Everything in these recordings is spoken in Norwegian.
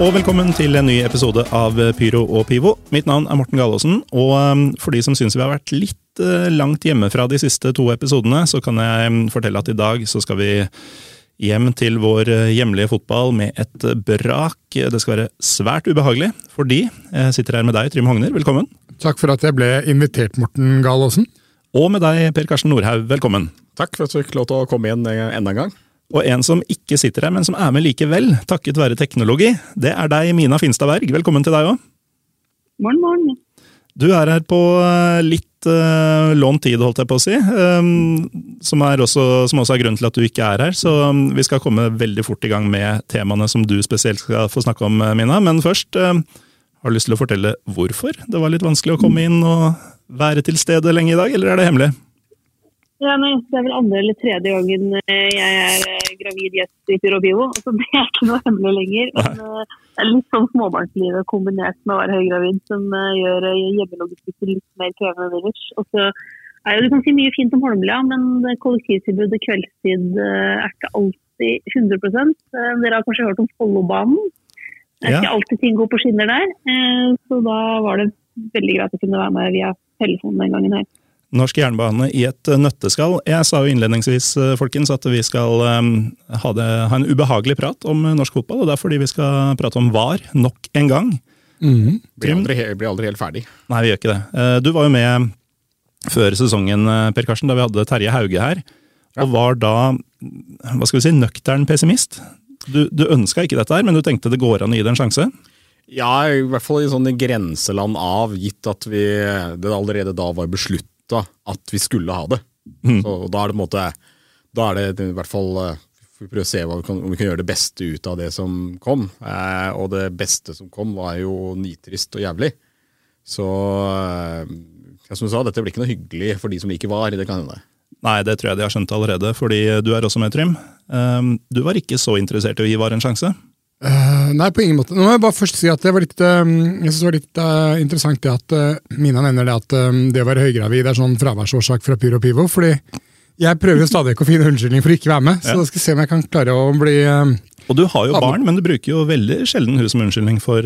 Og velkommen til en ny episode av Pyro og Pivo. Mitt navn er Morten Galaasen, og um, for de som syns vi har vært litt uh, langt hjemmefra de siste to episodene, så kan jeg um, fortelle at i dag så skal vi hjem til vår uh, hjemlige fotball med et brak. Det skal være svært ubehagelig, fordi jeg sitter her med deg, Trym Hogner, velkommen. Takk for at jeg ble invitert, Morten Galaasen. Og med deg, Per Karsten Nordhaug, velkommen. Takk for at du fikk lov til å komme igjen eh, enda en gang. Og en som ikke sitter her, men som er med likevel, takket være teknologi, det er deg, Mina Finstad Berg. Velkommen til deg òg. Morgen, morgen. Du er her på eh, litt uh, lånt tid, holdt jeg på å si. Um, som, også, som også er grunnen til at du ikke er her. Så um, vi skal komme veldig fort i gang med temaene som du spesielt skal få snakke om, eh, Mina. Men først, um, har du lyst til å fortelle hvorfor det var litt vanskelig å komme inn og være til stede lenge i dag, eller er det hemmelig? Ja, nei, det er vel andre eller tredje gangen eh, jeg er eh, gravid gjest i Pyrobivo. Altså, det er ikke noe hemmelig lenger. Men eh, det er litt sånn småbarnslivet kombinert med å være høygravid som gjør hjemmelogistikken litt mer krevende ellers. Og så er jo, Du kan si mye fint om Holmlia, men det kollektivtilbudet kveldstid er ikke alltid 100 Eh, Dere har kanskje hørt om Follobanen? Det er Ja. ikke alltid ting går på skinner der. Så da var det veldig greit å kunne være med via telefonen den gangen her. Norsk jernbane i et eh, nøtteskall. Jeg sa jo innledningsvis eh, folkens, at vi skal um, ha, det, ha en ubehagelig prat om eh, norsk fotball. og Det er fordi vi skal prate om VAR nok en gang. Mhm. Blir aldri, blir aldri helt ferdig. Nei, vi gjør ikke det. Eh, Du var jo med før sesongen, eh, Per Karsten, da vi hadde Terje Hauge her. Og var da hva skal vi si, nøktern pessimist. Du, du ønska ikke dette her, men du tenkte det går an å gi det en sjanse? Ja, i hvert fall i sånne grenseland av, gitt at vi, det allerede da var beslutta at vi skulle ha det. Mm. Så da er det på en måte Da er det i hvert fall eh, Vi prøver å se vi kan, om vi kan gjøre det beste ut av det som kom. Eh, og det beste som kom, var jo nitrist og jævlig. Så eh, som du sa, dette blir ikke noe hyggelig for de som ikke var. Det kan hende. Nei, det tror jeg de har skjønt allerede, fordi du er også med, Trym. Um, Du var ikke så interessert i å gi VAR en sjanse? Eh, nei, på ingen måte. Nå må jeg bare først si at det var litt, uh, jeg synes det var litt uh, interessant det at uh, Mina nevner det at det å være høygravid er sånn fraværsårsak fra Pyro Pivo. fordi jeg prøver jo stadig ikke å finne unnskyldning for å ikke være med, så Ja. da skal jeg se om jeg kan klare å bli Og du har jo barn, men du bruker jo veldig sjelden hun som unnskyldning for,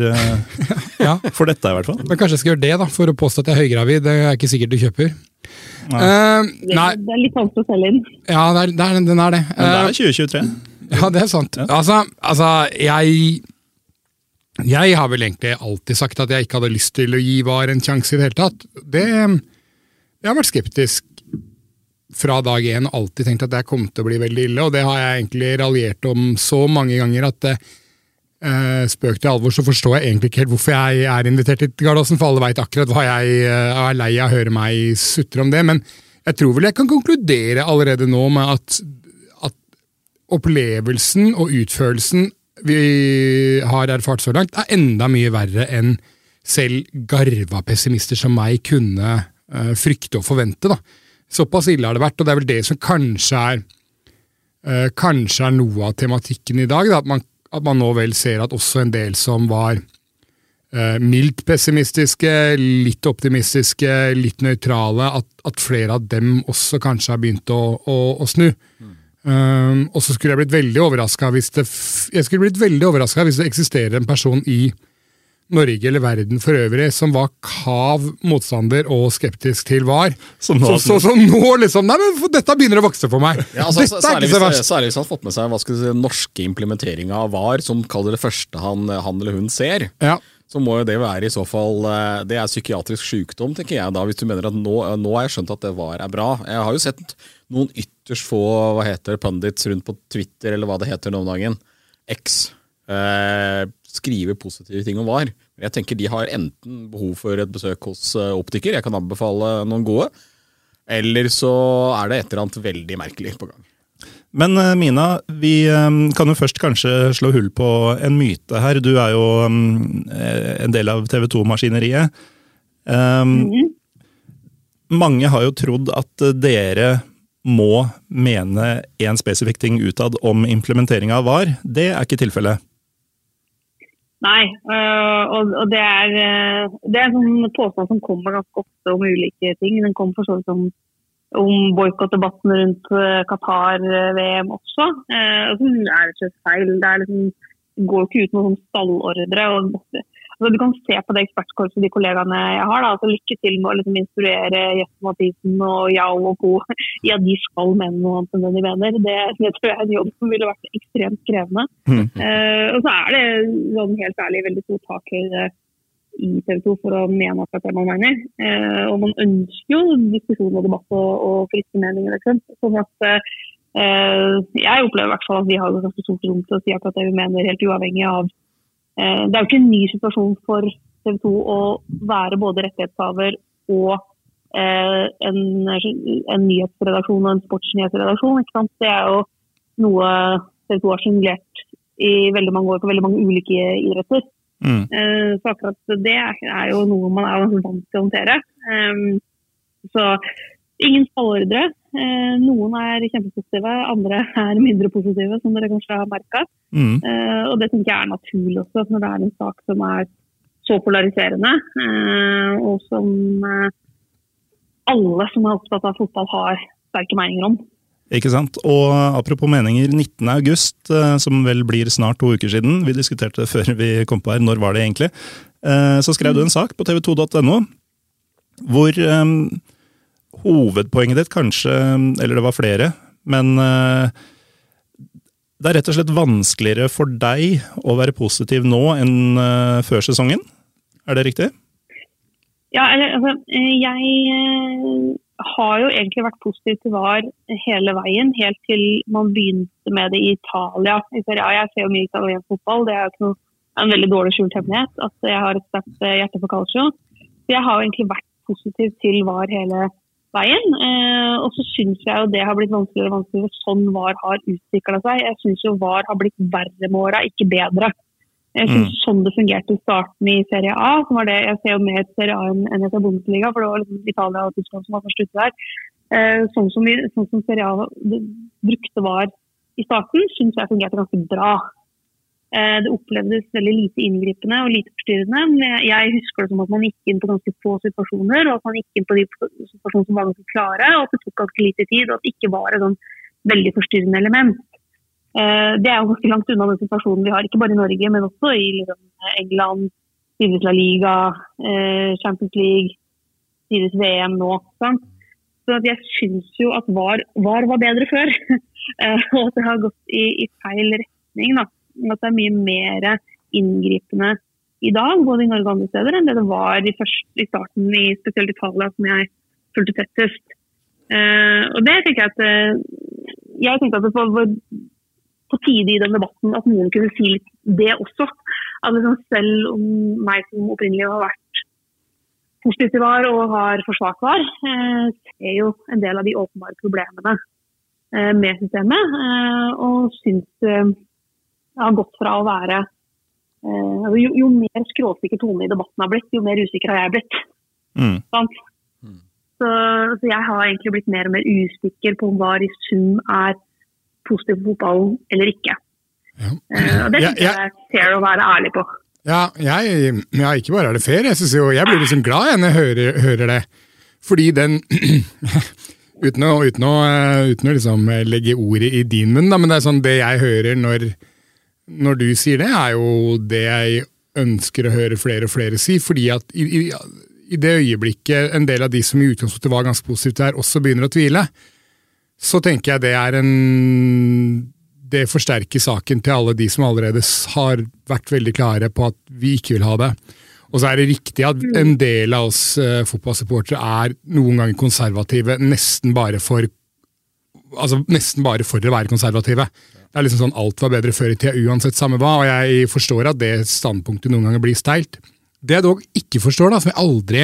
Ja, for dette, i hvert fall. men kanskje jeg skal gjøre det, da, for å påstå at jeg er høygravid. Det er ikke sikkert du kjøper. Nei. Eh, Det, nei, det er litt vanskelig å selge inn. ja, det er, det er, den er det. Men det er 2023. Ja, det er sant. Ja. Altså, altså, jeg Jeg har vel egentlig alltid sagt at jeg ikke hadde lyst til å gi VAR en sjanse i det hele tatt. Det Jeg har vært skeptisk fra dag én og alltid tenkt at det kom til å bli veldig ille, og det har jeg egentlig raljert om så mange ganger at eh, spøk til alvor, så forstår jeg egentlig ikke helt hvorfor jeg er invitert til Gardåsen, for alle veit akkurat hva jeg eh, er lei av å høre meg sutre om det. Men jeg tror vel jeg kan konkludere allerede nå med at opplevelsen og utførelsen vi har erfart så langt, er enda mye verre enn selv garva pessimister som meg kunne uh, frykte og forvente. da. Såpass ille har det vært, og det er vel det som kanskje er uh, kanskje er noe av tematikken i dag. Da, at, man, at man nå vel ser at også en del som var uh, mildt pessimistiske, litt optimistiske, litt nøytrale, at, at flere av dem også kanskje har begynt å, å, å snu. Um, og så skulle jeg blitt veldig overraska hvis hvis det eksisterer en person i Norge eller verden for øvrig som var kav motstander og skeptisk til VAR. Som nå så, så, så nå liksom Nei, men Dette begynner å vokse for meg! Ja, altså, dette er særlig, ikke så verst! særlig hvis han har fått med seg hva skal du si, den norske implementeringa av VAR, som kaller det første han, han eller hun ser. Ja. Så må jo det være i så fall eh, Det er psykiatrisk sykdom, tenker jeg da, hvis du mener at nå, nå har jeg skjønt at det VAR er bra. Jeg har jo sett noen ytterst få hva heter pundits rundt på Twitter, eller hva det heter nå om dagen, X eh, skriver positive ting om VAR. Men jeg tenker de har enten behov for et besøk hos eh, optiker, jeg kan anbefale noen gode, eller så er det et eller annet veldig merkelig på gang. Men eh, Mina, vi eh, kan jo først kanskje slå hull på en myte her. Du er jo mm, en del av TV 2-maskineriet. Um, Mange har jo trodd at dere må mene én spesifikk ting utad om implementeringa av VAR. Det er ikke tilfellet. Nei, øh, og, det er øh, det er en sånn påstand som kommer ganske ofte om ulike ting. Den kommer for så vidt om, om boikottdebatten rundt øh, Qatar-VM også. Det er rett feil. Det er liksom, går ikke ut noen sånn stallordre. og altså, Du kan se på det ekspertkorpset de kollegaene jeg har. Da, altså Lykke til med å liksom, instruere Jesper Mathisen og Jao og co. at de skal mene noe annet enn det de mener. Det, det tror jeg er en jobb som ville vært ekstremt krevende. Mm. Uh, og så er det sånn helt ærlig veldig stor tak i TV 2 for å mene akkurat det man mener. Eh, og man ønsker jo diskusjon og debatt og, og friske meninger. Liksom. Sånn at eh, jeg opplever i hvert fall at vi har ganske stort rom til å si akkurat det vi mener, helt uavhengig av Det er jo ikke en ny situasjon for TV 2 å være både rettighetshaver og eh, en, en nyhetsredaksjon og en sportsnyhetsredaksjon. Ikke sant? Det er jo noe TV 2 har sjonglert i veldig mange år på veldig mange ulike idretter. Mm. Eh, Så akkurat det er jo noe man er vant til å håndtere. Um, Så ingen stallordre. Eh, Noen er kjempepositive, andre er mindre positive, som dere kanskje har merka. Mm. Og det tenker jeg er naturlig også, når det er en sak som er så polariserende, eh, og som eh, alle som er opptatt av fotball har sterke meninger om. Ikke sant? Og apropos meninger, 19. august, eh, som vel blir snart to uker siden, vi diskuterte det før vi kom på her, når var det egentlig, Eh, så skrev du en sak på tv2.no, hvor eh, hovedpoenget ditt kanskje, eller det var flere, men eh, det er rett og slett vanskeligere for deg å være positiv nå enn eh, før sesongen? Er det riktig? Ja, altså, eh, jeg har jo egentlig vært positiv til VAR hele veien, helt til man begynte med det i Italia. I. Jeg ser jo mye italiensk fotball, det er jo ikke noe, en veldig dårlig skjult hemmelighet at jeg har et sterkt hjerte for calcio. Så jeg har jo egentlig vært positiv til VAR hele veien. Eh, og så syns jeg jo det har blitt vanskeligere og vanskeligere sånn VAR har utvikla seg. Jeg syns jo VAR har blitt verre med åra, ikke bedre. Jeg synes sånn det fungerte i starten i Serie A, som var det, jeg ser jo mer Serie A enn etter Bundesliga, for det var liksom Italia og Tyskland som var først ute der. Eh, sånn, som, vi- sånn som Serie A brukte VAR i starten, syns jeg fungerte ganske bra. Eh, Det opplevdes veldig lite inngripende og lite forstyrrende. Men jeg- husker det som at man gikk inn på ganske få situasjoner, og at man gikk inn på de situasjonene som var ganske klare, og at det tok ganske lite tid, og at det ikke var et sånn veldig forstyrrende element. Eh, Det er jo ganske langt unna den situasjonen vi har, ikke bare i Norge, men også i liksom, England, Sivis La Liga, eh, Champions League, Sivis VM nå. Sant? Så jeg syns jo at VAR, VAR var bedre før, og at det har gått i, i feil retning. Da. At det er mye mer inngripende i dag, både i Norge og andre steder, enn det det var i, første, i starten i spesielt Italia, som jeg fulgte tettest. Uh, og det tenker jeg at eh, Jeg tenkte at det var på tide i den debatten at noen kunne si litt det også. At liksom selv om meg som opprinnelig har vært positiv VAR og har forsvart VAR, uh, ser jo en del av de åpenbare problemene uh, med systemet. Og syns har gått fra å være eh, altså jo, jo mer skråsikker tone i debatten har blitt, jo mer usikker har jeg blitt. Mm. Sant? Så, så jeg har egentlig blitt mer og mer usikker på om hva i sum er positiv for fotballen eller ikke. Eh, og det Ja, ja. jeg er fair å være ærlig på. Ja, jeg, ja, ikke bare er det fair, jeg, synes jo, jeg blir liksom glad jeg når jeg hører, hører det. Fordi den Uten å, uten å, eh, uten å liksom legge ordet i din munn, da, men det er sånn det jeg hører når, når du sier det, er jo det jeg ønsker å høre flere og flere si. Fordi at i, i, i det øyeblikket en del av de som i utgangspunktet var ganske positive her, også begynner å tvile, så tenker jeg det er en det forsterker saken til alle de som allerede har vært veldig klare på at vi ikke vil ha det. Og så er det riktig at en del av oss eh, fotballsupportere er noen ganger konservative nesten bare for altså nesten bare for å være konservative. Det er liksom sånn alt var bedre før i tida, uansett samme hva, og jeg forstår at det standpunktet noen ganger blir steilt. Det jeg dog ikke forstår, da, som jeg aldri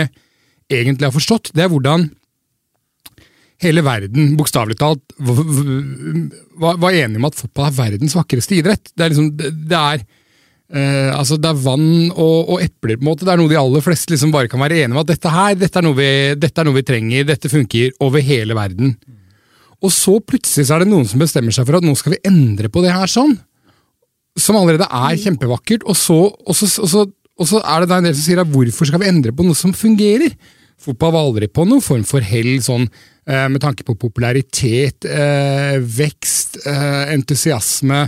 egentlig har forstått, det er hvordan hele verden, bokstavelig talt, var, var enige om at fotball er verdens vakreste idrett. Det er liksom, det, er Uh, altså det er vann og, og epler, på en måte. Det er noe de aller fleste liksom bare kan være enige om at dette her, dette er, noe vi, dette er noe vi trenger, dette funker over hele verden. Og så plutselig så er det noen som bestemmer seg for at nå skal vi endre på det her sånn. Som allerede er kjempevakkert, og så, og så, og så, og så er det en del som sier at hvorfor skal vi endre på noe som fungerer? Fotball var aldri på noen form for hell sånn eh, med tanke på popularitet, eh, vekst, eh, entusiasme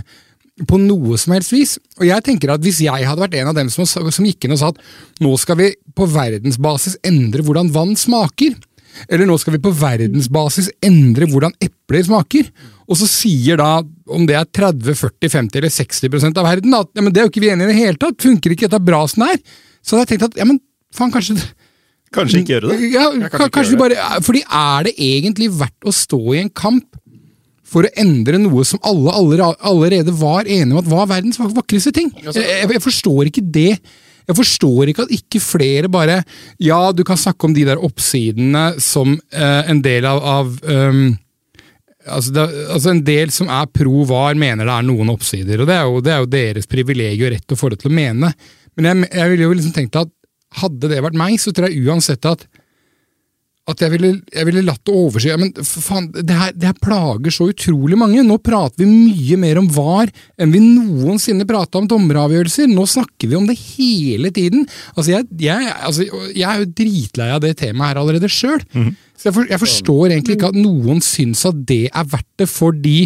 på noe som helst vis. Og jeg tenker at Hvis jeg hadde vært en av dem som, som gikk inn og sa at nå skal vi på verdensbasis endre hvordan vann smaker, eller nå skal vi på verdensbasis endre hvordan epler smaker, og så sier da, om det er 30, 40, 50 eller 60% av verden, at ja, men det er jo ikke vi enige i det hele tatt, funker ikke dette bra som det er, så hadde jeg tenkt at ja, men faen, kanskje Kanskje ikke gjøre det? ja, kanskje ka- kanskje gjøre bare, fordi er det egentlig verdt å stå i en kamp for å endre noe som alle, alle allerede var enige om at var verdens vakreste ting? Jeg, jeg forstår ikke det. Jeg forstår ikke at ikke flere bare Ja, du kan snakke om de der oppsidene som eh, en del av, av um, altså, det, altså En del som er pro var, mener det er noen oppsider, og det er jo, det er jo deres privilegium og rett å få det til å mene. Men jeg, jeg ville jo liksom tenkt at hadde det vært meg, så tror jeg uansett at at jeg ville, jeg ville latt det oversky. Ja, men faen, det her, det her plager så utrolig mange. Nå prater vi mye mer om VAR enn vi noensinne prata om dommeravgjørelser. Nå snakker vi om det hele tiden. Altså, jeg, jeg, altså, jeg er jo dritlei av det temaet her allerede sjøl. Så jeg, for, jeg forstår egentlig ikke at noen syns at det er verdt det for de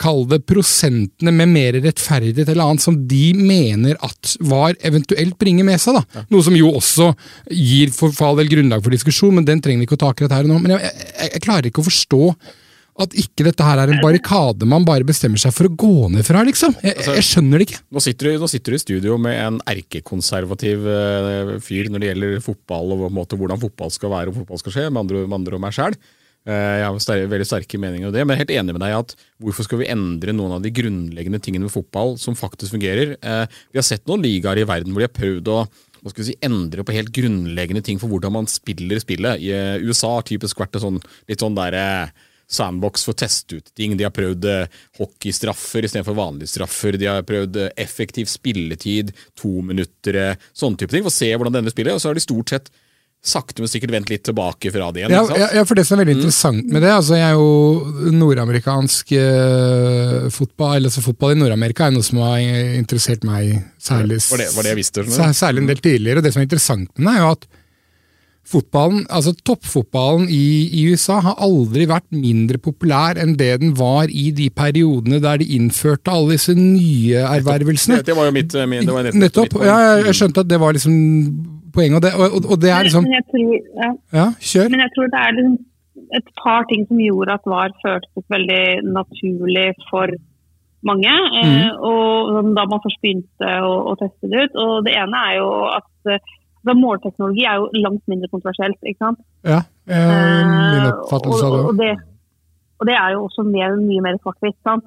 Kall det prosentene med mer rettferdighet eller annet som de mener at VAR eventuelt bringer med seg. da. Noe som jo også gir for for all del grunnlag for diskusjon, men den trenger vi ikke å ta akkurat her og nå. Men jeg, jeg, jeg klarer ikke å forstå at ikke dette her er en barrikade man bare bestemmer seg for å gå ned fra, liksom. Jeg, jeg skjønner det ikke. Nå sitter, du, nå sitter du i studio med en erkekonservativ eh, fyr når det gjelder fotball og måte, hvordan fotball skal være og fotball skal skje, med andre, med andre og meg sjæl. Jeg har sterke, veldig sterke meninger om det, men jeg er helt enig med deg at hvorfor skal vi endre noen av de grunnleggende tingene med fotball som faktisk fungerer? Eh, Vi har sett noen ligaer i verden hvor de har prøvd å hva skal vi si, endre på helt grunnleggende ting for hvordan man spiller spillet. I eh, USA har typisk vært sånn, litt sånn der eh, sandbox for å teste ut ting. De har prøvd eh, hockeystraffer istedenfor vanlige straffer. De har prøvd eh, effektiv spilletid, to minutter, eh, sånne type ting. For å se hvordan denne spiller, og så har de stort sett sakte, men sikkert vendt litt tilbake fra det igjen. Ja, ja, ja, for det som er veldig interessant med det, altså jeg er jo nordamerikansk eh, fotball, eller altså fotball i Nord-Amerika er noe som har interessert meg særlig, Var det- var det jeg visste, særlig en del tidligere, og det som er interessant med det er jo at fotballen, altså toppfotballen i, i USA har aldri vært mindre populær enn det den var i de periodene der de innførte alle disse nye ervervelsene. Det, var jo mitt, eh, det var Nettopp, mitt ja, jeg- jeg skjønte at det var liksom poenget, og det, og, og det er liksom Men jeg tror, ja. Ja, kjør. Men jeg tror det er liksom et par ting som gjorde at VAR føltes veldig naturlig for mange. Eh, og sånn da man først begynte å, å teste det ut. Og det ene er jo at eh, da målteknologi er jo langt mindre kontroversielt. ikke sant? Ja, eh, min Eh, oppfattelse av det og, og det. Og det er jo også mer, mye mer svart-hvitt. Eh,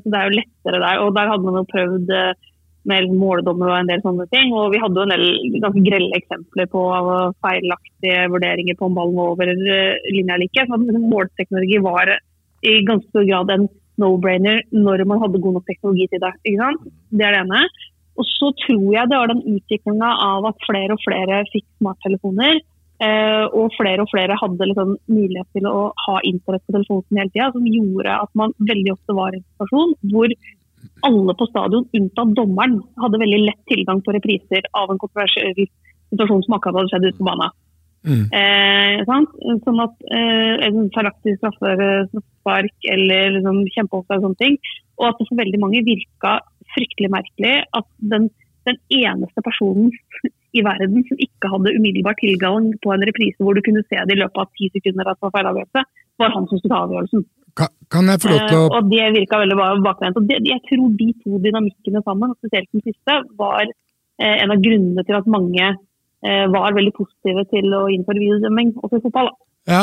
Så det er jo lettere der. Og der hadde man jo prøvd eh, med måldommer og en del sånne ting. Og vi hadde jo en del ganske grelle eksempler på feilaktige vurderinger på om ballen var over eh, linja eller ikke. Målteknologi var i ganske stor grad en no-brainer når man hadde god nok teknologi til det. ikke sant? Det er det ene. Og så tror jeg det var den utviklinga av at flere og flere fikk smarttelefoner. Eh, og flere og flere hadde liksom mulighet til å ha internett på telefonen hele tida, som gjorde at man veldig ofte var i en situasjon hvor alle på stadion, unntatt dommeren, hadde veldig lett tilgang på repriser av en kontroversiell situasjon som akkurat hadde skjedd ute på banen. Eh, sant? Sånn at eh, en feilaktig straffespark eller liksom, kjempeoppdrag og sånne ting. Og at det for veldig mange virka fryktelig merkelig at den, den eneste personen i verden som ikke hadde umiddelbar tilgang på en reprise hvor du kunne se det i løpet av ti sekunder at det var feilavgjørelse, var han som skulle ta avgjørelsen. Kan, kan jeg få lov til Eh, å og det virka veldig ba- bakvendt. Og det, jeg tror de to dynamikkene sammen, spesielt den siste, var eh, en av grunnene til at mange eh, var veldig positive til å innføre videodømming også i fotball. Da. Ja,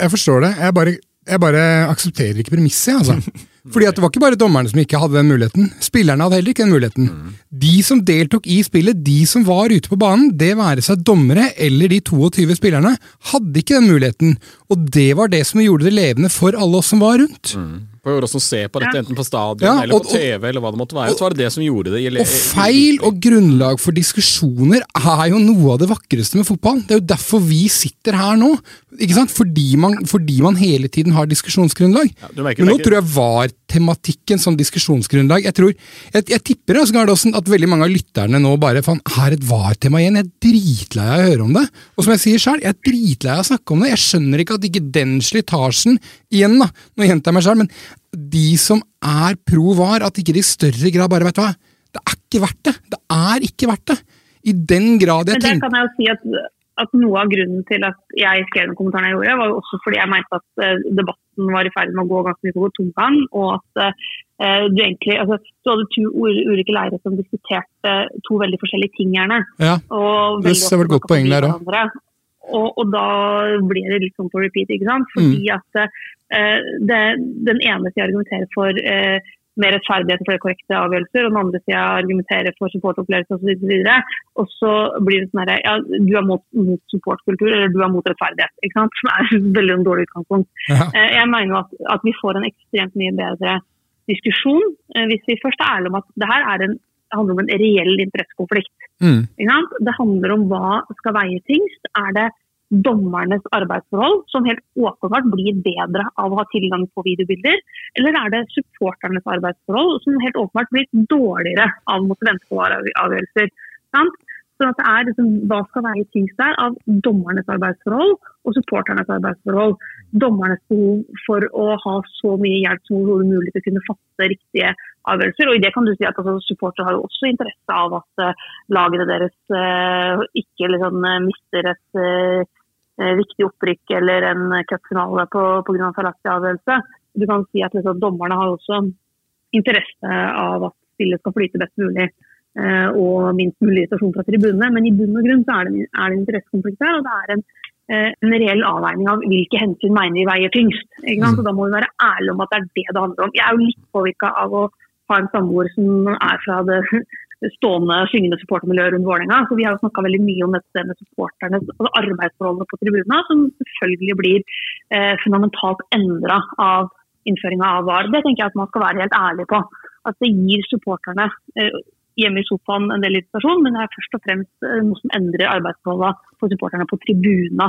jeg forstår det. Jeg bare, jeg bare aksepterer ikke premisset, altså. Fordi at Det var ikke bare dommerne som ikke hadde den muligheten. Spillerne hadde heller ikke den muligheten. De som deltok i spillet, de som var ute på banen, det være seg dommere eller de 22 spillerne, hadde ikke den muligheten. Og det var det som gjorde det levende for alle oss som var rundt. For oss som ser på dette, enten på stadion Ja, eller på TV, eller hva det måtte være, så var det det som gjorde det. i- Og feil og grunnlag for diskusjoner er jo noe av det vakreste med fotball. Det er jo derfor vi sitter her nå. Ikke sant? Fordi man, fordi man hele tiden har diskusjonsgrunnlag. du merker- Men nå merker- tror jeg var tematikken som diskusjonsgrunnlag. Jeg tror, jeg, jeg tipper altså, Gardåsen, at veldig mange av lytterne nå bare faen, er et var-tema igjen. Jeg er dritlei av å høre om det. Og som jeg sier selv, jeg er dritlei av å snakke om det. Jeg skjønner ikke at ikke den slitasjen Igjen, da, nå gjentar jeg meg selv, men de som er pro var, at ikke de i større grad bare Vet du hva, det er ikke verdt det. Det er ikke verdt det. I den grad jeg Men der tenker kan jeg jo si at, at noe av grunnen til at jeg skrev den kommentaren jeg gjorde, var jo også fordi jeg mente at eh, debatten var i ferd med å gå ganske mye på tomgang, og at uh, du egentlig altså, du hadde to ulike leirer som diskuterte to veldig forskjellige ting, gjerne. Ja, Og det var ofte godt poeng der òg. Og, og da blir det litt sånn på repeat, ikke sant? Fordi Mm. at eh, det, den ene sida argumenterer for eh, mer rettferdighet og flere korrekte avgjørelser, og den andre sida argumenterer for supportopplevelse osv. Og, så og så blir det sånn herre ja, du er mot, mot supportkultur, eller du er mot rettferdighet. ikke sant? Som er veldig en dårlig utgangspunkt. Ja. Eh, Jeg mener at, at vi får en ekstremt mye bedre diskusjon eh, hvis vi først er ærlige om at det her er en, handler om en reell interessekonflikt. Mm. Det handler om hva skal veie tyngst. Er det dommernes arbeidsforhold, som helt åpenbart blir bedre av å ha tilgang på videobilder, eller er det supporternes arbeidsforhold, som helt åpenbart blir dårligere av å måtte vente på avgjørelser? Sant? Så det er liksom, Hva skal veie tyngst der av dommernes arbeidsforhold og supporternes arbeidsforhold? Dommernes behov for å ha så mye hjelp som overhodet mulig til å kunne fatte riktige avgjørelser. Og i det kan du si at altså, Supportere har jo også interesse av at uh, lagene deres uh, ikke liksom, eh, mister et eh, viktig opprykk eller en cupfinale pga. feilaktig avgjørelse. Du kan si at liksom, Dommerne har også interesse av at spillet skal flyte best mulig eh, og minst mulig irritasjon fra tribunene. Men i bunn og grunn så er det, er det en interessekonflikt her, og det er en, eh, en reell avveining av hvilke hensyn mener vi veier tyngst. Sant? Så da må vi være ærlige om at det er det det handler om. Jeg er jo litt påvirka av å ha en samboer som er fra det stående, syngende supportermiljø rundt Vålerenga. Så vi har jo snakka veldig mye om dette med supporternes altså arbeidsforholdene på tribunene, som selvfølgelig blir eh, fundamentalt endra av innføringa av VAR. Det tenker jeg at man skal være helt ærlig på. At det gir supporterne eh, hjemme i sofaen en del irritasjon, men det er først og fremst eh, noe som endrer arbeidsforholdene for supporterne på tribuna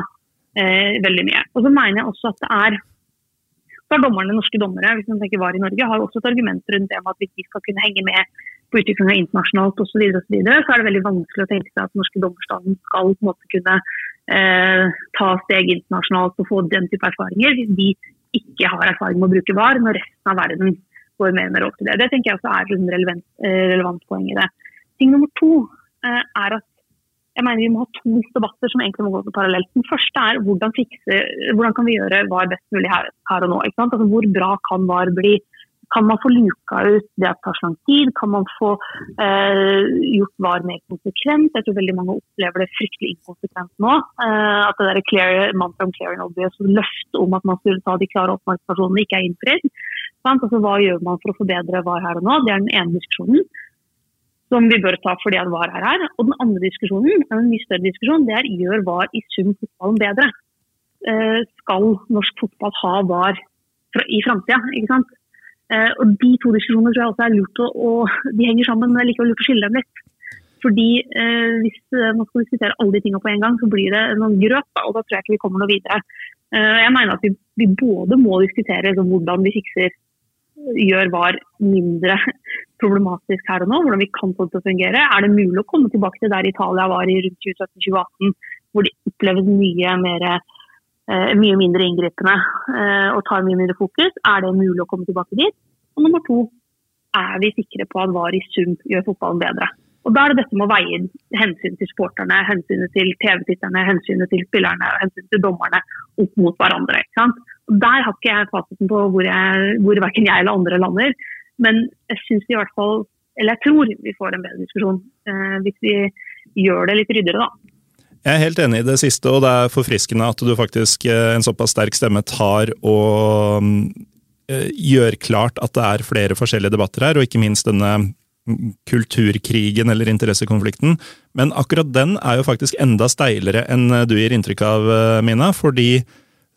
eh, veldig mye. Og så mener jeg også at det er så er dommerne, norske dommere hvis man tenker var i Norge, har også et argument rundt det med at hvis de skal kunne henge med på utviklinga internasjonalt osv., så, videre, og så, videre, så er det veldig vanskelig å tenke seg at norske dommerstanden skal på en måte kunne eh, ta steg internasjonalt og få den type erfaringer hvis de ikke har erfaring med å bruke VAR, når resten av verden går mer og mer opp til det. Det tenker jeg også er et relevant, eh, relevant poeng i det. Ting nummer to eh, er at jeg mener Vi må ha to debatter som egentlig må gå på parallelt. Den første er hvordan, fikse, hvordan kan vi gjøre VAR best mulig her, her og nå. Altså, hvor bra kan VAR bli? Kan man få luka ut det at det tar så lang tid? Kan man få eh, gjort VAR mer konsekvent? Jeg tror veldig mange opplever det fryktelig inkonsekvent nå. Eh, at det der clear, mantra om clear and obvious, løftet om at man skulle ta de klare oppmerksomhetene, ikke er innfridd. Altså, hva gjør man for å forbedre VAR her og nå? Det er den ene diskusjonen som vi bør ta fordi at VAR er her. Og den andre diskusjonen, en mye større diskusjon, det er gjør VAR i sum fotballen bedre. Eh, skal norsk fotball ha VAR i framtida? Eh, og de to diskusjonene tror jeg også er lurt å, å De henger sammen, men det er likevel lurt å skille dem litt. Fordi eh, hvis eh, man skal diskutere alle de tingene på en gang, så blir det noen grøp. og da tror jeg ikke vi kommer noe videre. Eh, jeg mener at vi, vi både må diskutere liksom, hvordan vi fikser gjør VAR mindre problematisk her og nå, hvordan vi kan få det til å fungere. Er det mulig å komme tilbake til der Italia var i rundt 2017-2018, hvor det oppleves mye, mer, eh, mye mindre inngripende eh, og tar mye mindre fokus? Er det mulig å komme tilbake dit? Og nummer to, er vi sikre på at VAR i sum gjør fotballen bedre? Og Da er det dette med å veie hensynet til sporterne, hensynet til TV-titterne, hensynet til spillerne og hensynet til dommerne opp mot hverandre. ikke sant? Og Der har ikke jeg fasiten på hvor, jeg, hvor verken jeg eller andre lander. Men jeg synes i hvert fall, eller jeg tror vi får en bedre diskusjon eh, hvis vi gjør det litt ryddigere, da. Jeg er helt enig i det siste, og det er forfriskende at du faktisk, eh, en såpass sterk stemme, tar og mm, eh, gjør klart at det er flere forskjellige debatter her, og ikke minst denne kulturkrigen eller interessekonflikten. Men akkurat den er jo faktisk enda steilere enn du gir inntrykk av, eh, Mina. Fordi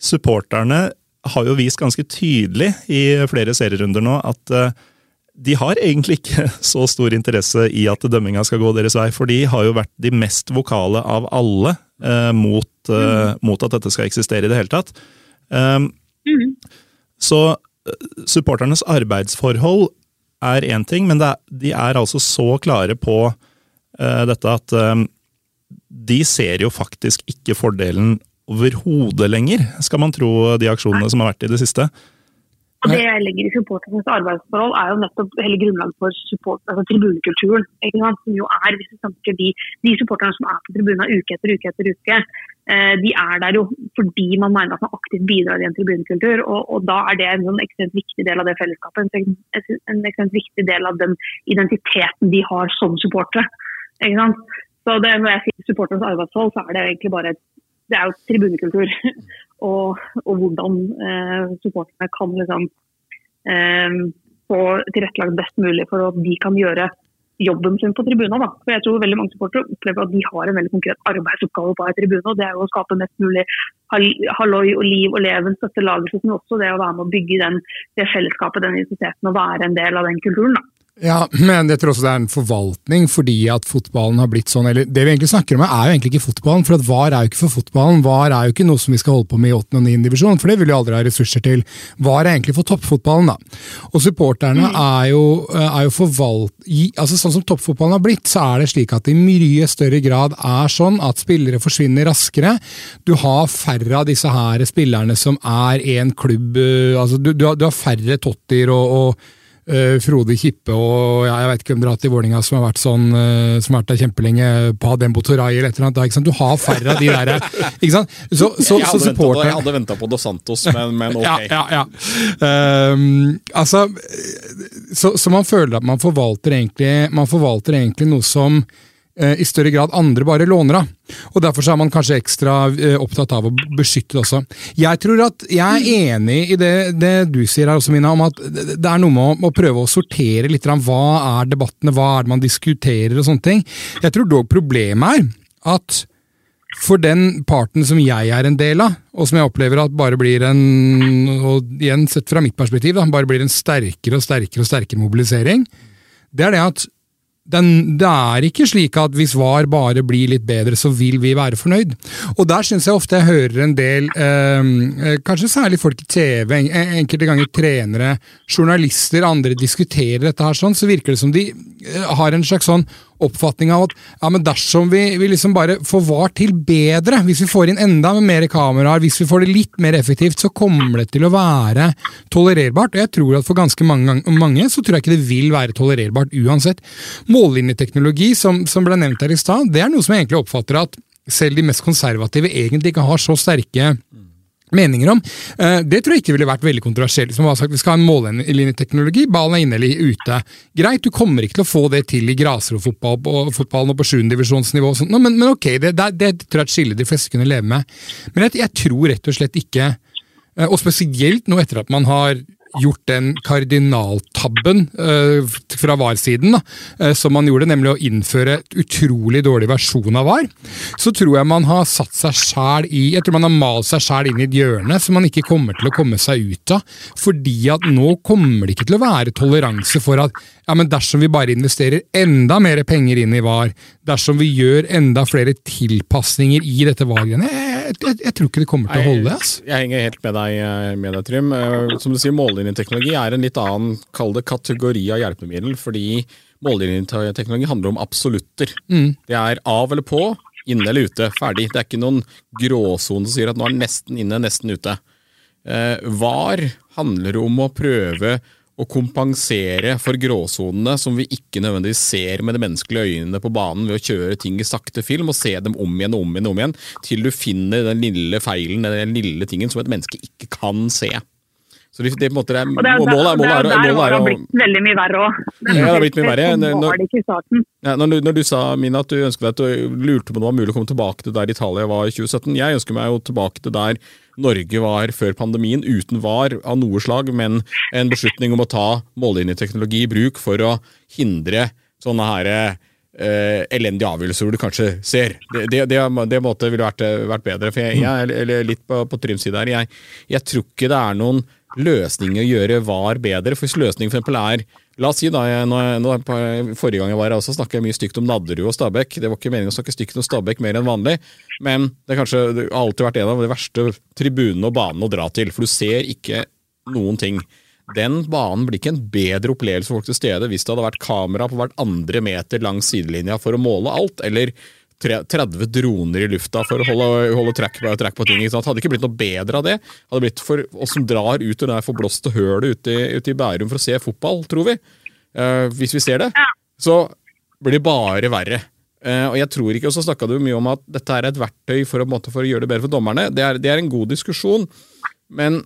supporterne har jo vist ganske tydelig i flere serierunder nå at eh, de har egentlig ikke så stor interesse i at dømminga skal gå deres vei, for de har jo vært de mest vokale av alle eh, mot, eh, mot, at dette skal eksistere i det hele tatt. Um, mm. Så eh, supporternes arbeidsforhold er én ting, men er, de er altså så klare på eh, dette at um, de ser jo faktisk ikke fordelen overhodet lenger, skal man tro de aksjonene som har vært i det siste. Og Det jeg legger i supporternes arbeidsforhold, er jo nettopp hele grunnlaget for support, altså tribunekulturen. Som jo er, hvis vi snakker de, de supporterne som er på tribunen uke etter uke etter uke, eh, de er der jo fordi man mener at man aktivt bidrar i en tribunekultur. Og, og, da er det en sånn ekstremt viktig del av det fellesskapet. En, en ekstremt viktig del av den identiteten de har som supportere. Så det, Når jeg sier supporternes arbeidsforhold, så er det egentlig bare det er jo tribunekultur. og, og, hvordan eh, supporterne kan liksom, eh, få tilrettelagt best mulig for at de kan gjøre jobben sin på tribunen. Da. For jeg tror veldig mange supportere opplever at de har en veldig konkret arbeidsoppgave på en tribune. og Det er jo å skape mest mulig halloi og liv og leven, støtte laget men også det å være med å bygge den, det fellesskapet, den identiteten og være en del av den kulturen. da. Ja, men jeg tror også det er en forvaltning fordi at fotballen har blitt sånn. eller Det vi egentlig snakker om, er jo egentlig ikke fotballen. For at VAR er jo ikke for fotballen. VAR er jo ikke noe som vi skal holde på med i 8. og 9. divisjon, for det vil vi aldri ha ressurser til. VAR er egentlig for toppfotballen, da. Og supporterne mm. er jo, er jo forvalt... altså Sånn som toppfotballen har blitt, så er det slik at det i mye større grad er sånn at spillere forsvinner raskere. Du har færre av disse her spillerne som er en klubb eh, altså Du, du, har, du har, færre Totter og, og Frode Kippe og ja, jeg vet ikke hvem dere har hatt i Vålinga som har vært sånn, uh, som har vært der kjempelenge, Padembo Toray eller et eller annet. Du har færre av de der. ikke sant? Så, så, jeg, hadde jeg hadde venta på Dos Santos, men, men ok. Ja, ja, ja. Uh, altså, så, så, man føler at man forvalter egentlig, man forvalter egentlig noe som Eh, i større grad andre bare låner av. Og Derfor er man kanskje ekstra eh, opptatt av å beskytte det også. Jeg tror at jeg er enig i det, det du sier her også, Mina, om at det er noe med å, å prøve å sortere litt hva er debattene, hva er det man diskuterer og sånne ting. Jeg tror dog problemet er at for den parten som jeg er en del av, og som jeg opplever at bare blir en og igjen sett fra mitt perspektiv, da, bare blir en sterkere og sterkere og sterkere mobilisering, det er det at den, det er ikke slik at hvis VAR bare blir litt bedre, så vil vi være fornøyd. Og der syns jeg ofte jeg hører en del, ehm, eh, kanskje særlig folk i TV, enkelte ganger trenere, journalister, andre diskuterer dette her sånn, så virker det som de eh, har en slags sånn oppfatning av at ja, men dersom vi, vi liksom bare får VAR til bedre, hvis vi får inn enda mer kameraer, hvis vi får det litt mer effektivt, så kommer det til å være tolererbart. Og jeg tror at for ganske mange, mange så tror jeg ikke det vil være tolererbart uansett. Mållinjeteknologi, som, som ble nevnt her i stad, det er noe som jeg egentlig oppfatter at selv de mest konservative egentlig ikke har så sterke meninger om. Eh, det tror jeg ikke ville vært veldig kontroversielt. Som har sagt, Vi skal ha en mållinjeteknologi, ballen er inne eller ute. Greit, du kommer ikke til å få det til i grasrotfotballen og på sjuendedivisjonsnivå, men, men ok, det, det, det, tror jeg er et skille de fleste kunne leve med. Men jeg, jeg tror rett og slett ikke, eh, og spesielt nå etter at man har gjort den kardinaltabben uh, fra VAR-siden, uh, som man gjorde, nemlig å innføre et utrolig dårlig versjon av VAR, så tror jeg man har satt seg sjæl i Jeg tror man har malt seg sjæl inn i et hjørne som man ikke kommer til å komme seg ut av. Fordi at nå kommer det ikke til å være toleranse for at ja, men dersom vi bare investerer enda mer penger inn i VAR, dersom vi gjør enda flere tilpasninger i dette VAR-greiene jeg, jeg, jeg, tror ikke det kommer til å holde. Ass. Jeg henger helt med deg, eh, med deg Trym. Som du sier, mållinjeteknologi er en litt annen kall det kategori av hjelpemiddel. Fordi mållinjeteknologi handler om absolutter. Mm. Det er av eller på, inne eller ute. Ferdig. Det er ikke noen gråsone som sier at nå er nesten inne, nesten ute. Eh, VAR handler om å prøve å kompensere for gråsonene som vi ikke nødvendigvis ser med de menneskelige øynene på banen ved å kjøre ting i sakte film og se dem om igjen og om igjen, og om igjen til du finner den lille feilen, den lille tingen som et menneske ikke kan se. Så det, det, på en måte er, målet, er, målet, er, målet er, målet er, å blitt veldig mye verre òg. Ja, det har blitt mye verre. Når, ja, når, når, du sa Mina, at du ønsket deg at du lurte på om det var mulig å komme tilbake til der Italia var i 2017 Jeg ønsker meg jo tilbake til der Norge var før pandemien, uten var av noe slag, men en beslutning om å ta mållinjeteknologi i bruk for å hindre sånne her eh, elendige avgjørelser hvor du kanskje ser. Det, det, det, det måte ville vært, vært bedre. for jeg, jeg er litt på, på Tryms side her. Jeg, jeg tror ikke det er noen løsning å gjøre VAR bedre. For hvis løsningen for eksempel er La oss si da, jeg, nå, Forrige gang jeg var her også snakka jeg mye stygt om Nadderud og Stabæk. Det var ikke meningen å snakke stygt om Stabæk mer enn vanlig, men det, kanskje, har alltid vært en av de verste tribunene og banene å dra til. For du ser ikke noen ting. Den banen blir ikke en bedre opplevelse for folk til stede hvis det hadde vært kamera på hvert andre meter langs sidelinja for å måle alt, eller 30 droner i lufta for å holde, holde track, track, på ting. Det hadde ikke blitt noe bedre av det. Det hadde blitt for oss som drar ut i det forblåste hølet ute, ute, i Bærum for å se fotball, tror vi. Uh, hvis vi ser det. Så blir det bare verre. Uh, og jeg tror ikke, og så snakka du mye om at dette er et verktøy for å, måte, for å gjøre det bedre for dommerne. Det er, det er en god diskusjon, men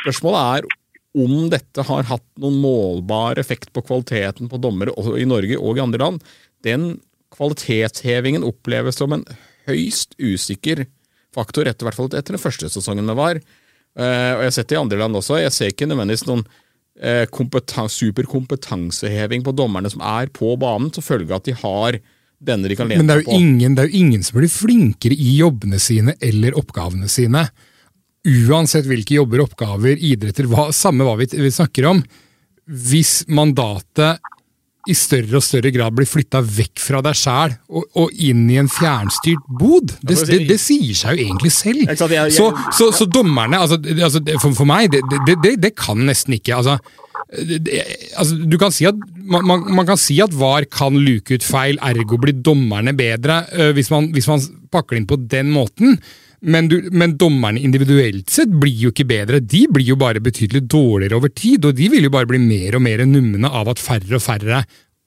spørsmålet er om dette har hatt noen målbar effekt på kvaliteten på dommere i Norge og i andre land, den kvalitetshevingen oppleves som en høyst usikker faktor, etter, hvert fall etter den første sesongen det var. Uh, og Jeg har sett det i andre land også. Jeg ser ikke nødvendigvis noen kompeten superkompetanseheving på dommerne som er på banen, som følge av at de har denne de kan lene på. Men det er jo ingen som blir flinkere i jobbene sine eller oppgavene sine uansett hvilke jobber, oppgaver, idretter, hva, samme hva vi, vi, snakker om, hvis mandatet i større og større grad blir flytta vekk fra deg sjæl og, og, inn i en fjernstyrt bod. Det, det, det sier seg jo egentlig selv. Så, så, så dommerne altså, altså, for, for, meg, det, kan nesten ikke altså, altså, du kan si at, man, man, kan si at VAR kan luke ut feil, ergo blir dommerne bedre, uh, hvis, man, hvis man pakker det inn på den måten. Men, du, men, dommerne individuelt sett blir jo ikke bedre. De blir jo bare betydelig dårligere over tid, og de vil jo bare bli mer og mer numne av at færre og færre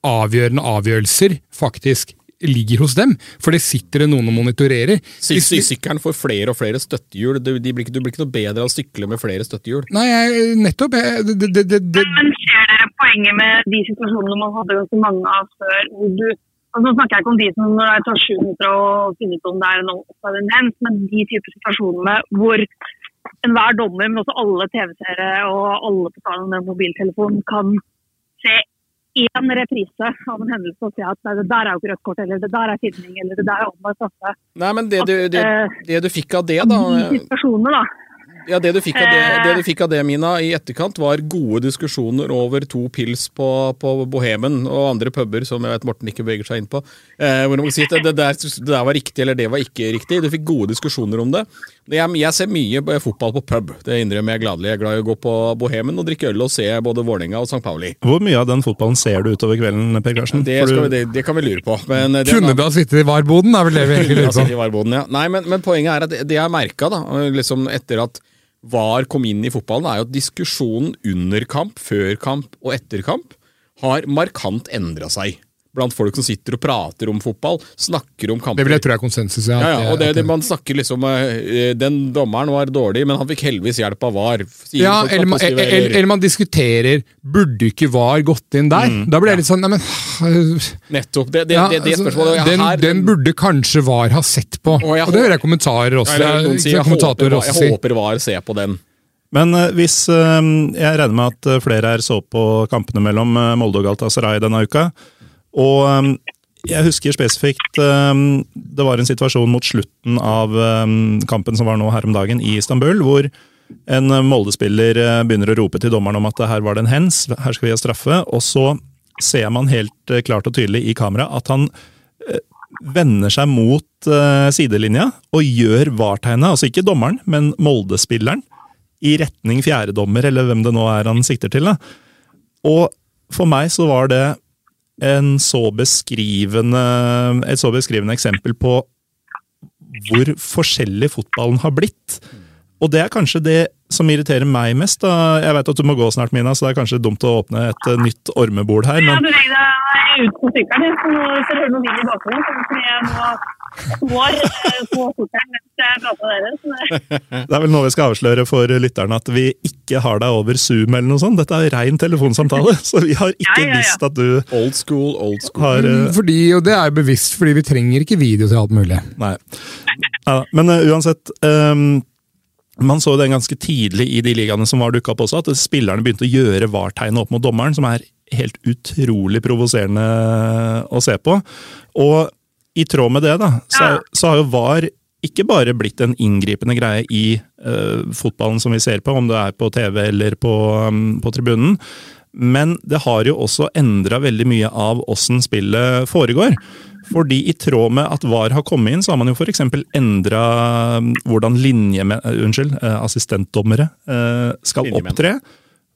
avgjørende avgjørelser faktisk ligger hos dem, for det sitter det noen og monitorerer. Sykkelen får flere og flere støttehjul. Du, blir ikke, du blir ikke noe bedre av å sykle med flere støttehjul. Nei, jeg, nettopp. Jeg, det, det, det, Men ser dere poenget med de situasjonene man hadde ganske mange av før, hvor du Altså, nå snakker jeg ikke om de som når det tar sju minutter å finne ut om det er en offside men de typer situasjonene hvor enhver dommer, men også alle TV-seere og alle på salen med mobiltelefon kan se én reprise av en hendelse og si at det der er jo ikke rødt kort, eller det der er filming, eller det der er omvendt straffe. Nei, men det du, det, eh, det du fikk av det, da De situasjonene, da ja, det du, det, det du, fikk av det, Mina, i etterkant, var gode diskusjoner over to pils på, på Bohemen og andre puber som jeg vet Morten ikke beveger seg inn på. Eh, hvor man si at det der, det, der, var riktig, eller det var ikke riktig. Du fikk gode diskusjoner om det. Jeg, jeg ser mye fotball på pub, det innrømmer jeg gladelig. Jeg er glad i å gå på Bohemen og drikke øl og se både Vålerenga og St. Pauli. Hvor mye av den fotballen ser du utover kvelden, Per Karsten? Det, du... vi, det, kan vi lure på. Men eh, Kunne du ha sittet i varboden, er vel det vi egentlig lurer på. Ja. Nei, men, men, poenget er at det, jeg merka, liksom etter at VAR kom inn i fotballen, er jo at diskusjonen under kamp, før kamp og etter kamp har markant endra seg blant folk som sitter og prater om fotball, snakker om kamper. Det vil jeg tro er konsensus, ja. ja, ja og det, det, man snakker liksom uh, Den dommeren var dårlig, men han fikk heldigvis hjelp av VAR. Ja, eller man, eller, eller, eller man, diskuterer Burde ikke VAR gått inn der? Mm, da blir det litt sånn Neimen Nettopp. Det, det, ja, det, det spørsmålet den, her, den, burde kanskje VAR ha sett på. Og, og det hører jeg kommentarer også. Jeg, si, jeg, håper, jeg håper VAR ser på den. Men uh, hvis uh, Jeg regner med at flere her så på kampene mellom Molde og Galtasaray denne uka. Og um, jeg husker spesifikt um, det var en situasjon mot slutten av um, kampen som var nå her om dagen i Istanbul, hvor en Molde-spiller uh, begynner å rope til dommeren om at her var det en hens, her skal vi ha straffe. Og så ser man helt uh, klart og tydelig i kamera at han uh, vender seg mot sidelinja og gjør VAR-tegnet, altså ikke dommeren, men Molde-spilleren, i retning fjerdedommer, eller hvem det nå er han sikter til. Da. Og for meg så var det så et så beskrivende eksempel på hvor forskjellig fotballen har blitt. Og det er kanskje det som irriterer meg mest. Da. Jeg vet at du må gå snart, Mina, så det er kanskje dumt å åpne et eh, nytt ormebol her. Men... Ja, beveg deg ut på sykkelen, så får du høre noe vind i bakgrunnen. Så jeg må går eh. Det er vel noe vi skal avsløre for lytterne, at vi ikke har deg over Zoom eller noe sånt. Dette er ren telefonsamtale, så vi har ikke ja, ja, ja. visst at du Old school, old school. Har, uh... fordi, og det er bevisst, fordi vi trenger ikke video til alt mulig. Nei. Ja, men uh, uansett um, man så det ganske tidlig i de ligaene som var dukka opp også, at spillerne begynte å gjøre VAR-tegnet opp mot dommeren, som er helt utrolig provoserende å se på. Og i tråd med det, da, så, så har jo VAR ikke bare blitt en inngripende greie i uh, fotballen som vi ser på, om det er på TV eller på, um, på tribunen, men det har jo også endra veldig mye av åssen spillet foregår. Fordi i tråd med at VAR har kommet inn, så har man jo f.eks. endra um, hvordan linje, uh, unnskyld, uh, assistentdommere uh, skal opptre.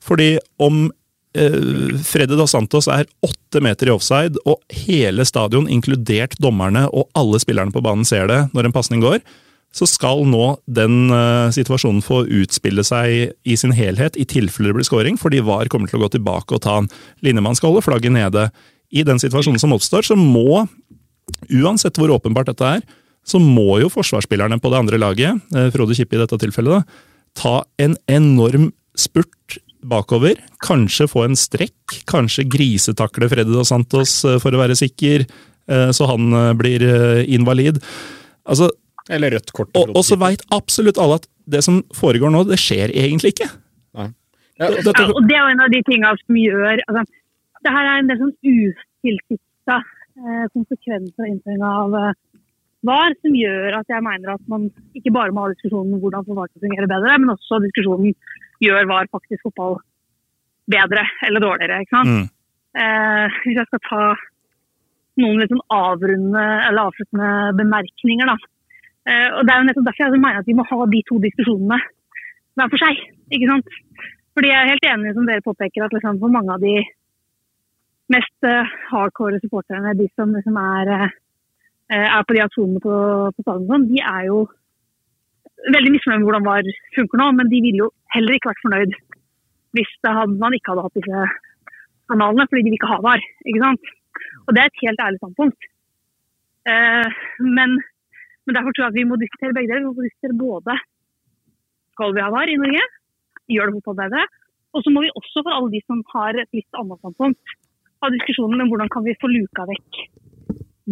Fordi om Freddy Dos Santos er åtte meter i offside, og hele stadion, inkludert dommerne og alle spillerne på banen, ser det når en pasning går, så skal nå den uh, situasjonen få utspille seg i sin helhet, i tilfelle det blir scoring, fordi VAR kommer til å gå tilbake og ta en linjemann skal holde flagget nede. I den situasjonen som oppstår, så må uansett hvor åpenbart dette er, så må jo forsvarsspillerne på det andre laget, eh, Frode Kippe i dette tilfellet, da, ta en enorm spurt bakover. Kanskje få en strekk, kanskje grisetakle Freddy Dos Santos eh, for å være sikker, eh, så han blir invalid. Altså, Eller rødt kort. Og, og så veit absolutt alle at det som foregår nå, det skjer egentlig ikke. Ja, Dette, ja, og Det er jo en av de tinga som gjør altså, Det her er en del sånn utilsikta Eh, konsekvenser av innføringa av eh, VAR, som gjør at jeg mener at man ikke bare må ha diskusjonen om hvordan forvaltningen VAR til å fungere bedre, men også diskusjonen gjør VAR faktisk fotball bedre eller dårligere. ikke sant? Mm. Eh, hvis jeg skal ta noen litt sånn avrundende eller avsluttende bemerkninger, da. Eh, og Det er jo nettopp derfor jeg mener at vi må ha de to diskusjonene hver for seg. ikke sant? Fordi jeg er helt enig som dere påpeker at liksom, for mange av de mest uh, hardcore supporterne, de som liksom er, uh, er på de aksjonene på, på stadion, de er jo veldig misfornøyd med hvordan VAR funker nå, men de ville jo heller ikke vært fornøyd hvis hadde, man ikke hadde hatt disse kanalene, fordi de vil ikke ha VAR. ikke sant? Og det er et helt ærlig standpunkt. Eh, men, men, derfor tror jeg at vi må diskutere begge deler. Vi må diskutere både skal vi ha VAR i Norge, gjør det fotball bedre, og så må vi også for alle de som har et litt annet standpunkt, ha diskusjonen om hvordan kan vi få luka vekk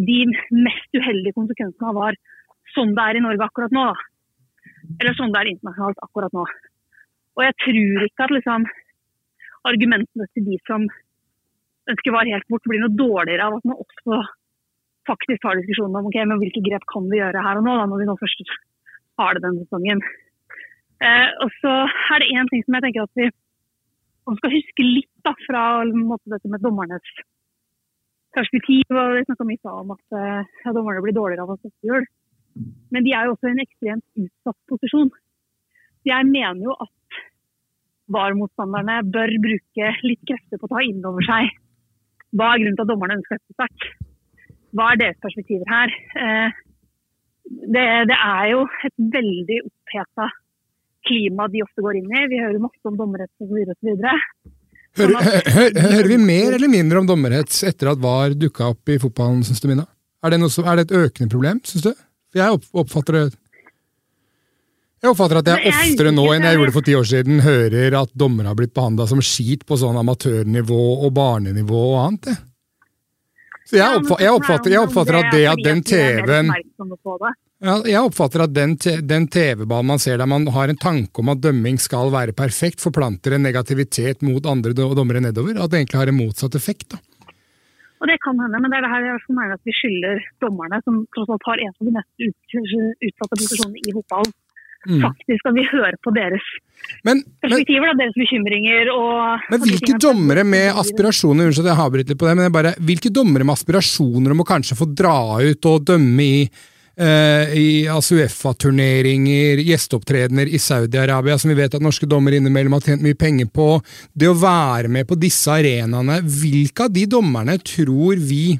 de mest uheldige konsekvensene av VAR, sånn det er i Norge akkurat nå. Eller sånn det er internasjonalt akkurat nå. Og jeg tror ikke at liksom, argumentene til de som ønsker VAR helt bort, blir noe dårligere av at man også faktisk tar diskusjonen om okay, men hvilke grep kan vi gjøre her og nå, da, når vi nå først har det denne sesongen. Eh, og så er det én ting som jeg tenker at vi skal huske litt da, fra måte, dette med dommernes perspektiv. og Vi snakka mye om at ja, dommerne blir dårligere av å sette hjul. Men de er jo også i en ekstremt utsatt posisjon. Jeg mener jo at VAR-motstanderne bør bruke litt krefter på å ta inn over seg hva er grunnen til at dommerne ønsker dette sterkt. Hva er deres perspektiver her? Eh, det, det er jo et veldig oppheta klima de ofte går inn i. Vi hører masse om dommerhets osv. Hører, hører, hører vi mer eller mindre om dommerhets etter at VAR dukka opp i fotballen, syns du, Mina? Er det, som, er det, et økende problem, syns du? For jeg oppfatter det jeg oppfatter at jeg oftere nå enn jeg gjorde for ti år siden, hører at dommere har blitt behandla som skit på sånn amatørnivå og barnenivå og annet. Så jeg, oppfatter, jeg oppfatter, jeg oppfatter at det at den TV-en ja, jeg oppfatter at den, den TV-ballen man ser der man har en tanke om at dømming skal være perfekt, forplanter en negativitet mot andre dommere nedover. At det egentlig har en motsatt effekt. da. Og Det kan hende, men det er det her jeg mener at vi skylder dommerne, som tross alt har en av de mest utsatte posisjonene i fotballen. Mm. Faktisk at vi hører på deres men, perspektiver, men, da, deres bekymringer og Men hvilke dommere med aspirasjoner Unnskyld, jeg har litt på det, men bare, hvilke dommere med aspirasjoner om å kanskje få dra ut og dømme i i altså Uefa-turneringer, gjesteopptredener i Saudi-Arabia, som vi vet at norske dommere innimellom har tjent mye penger på. Det å være med på disse arenaene, hvilke av de dommerne tror vi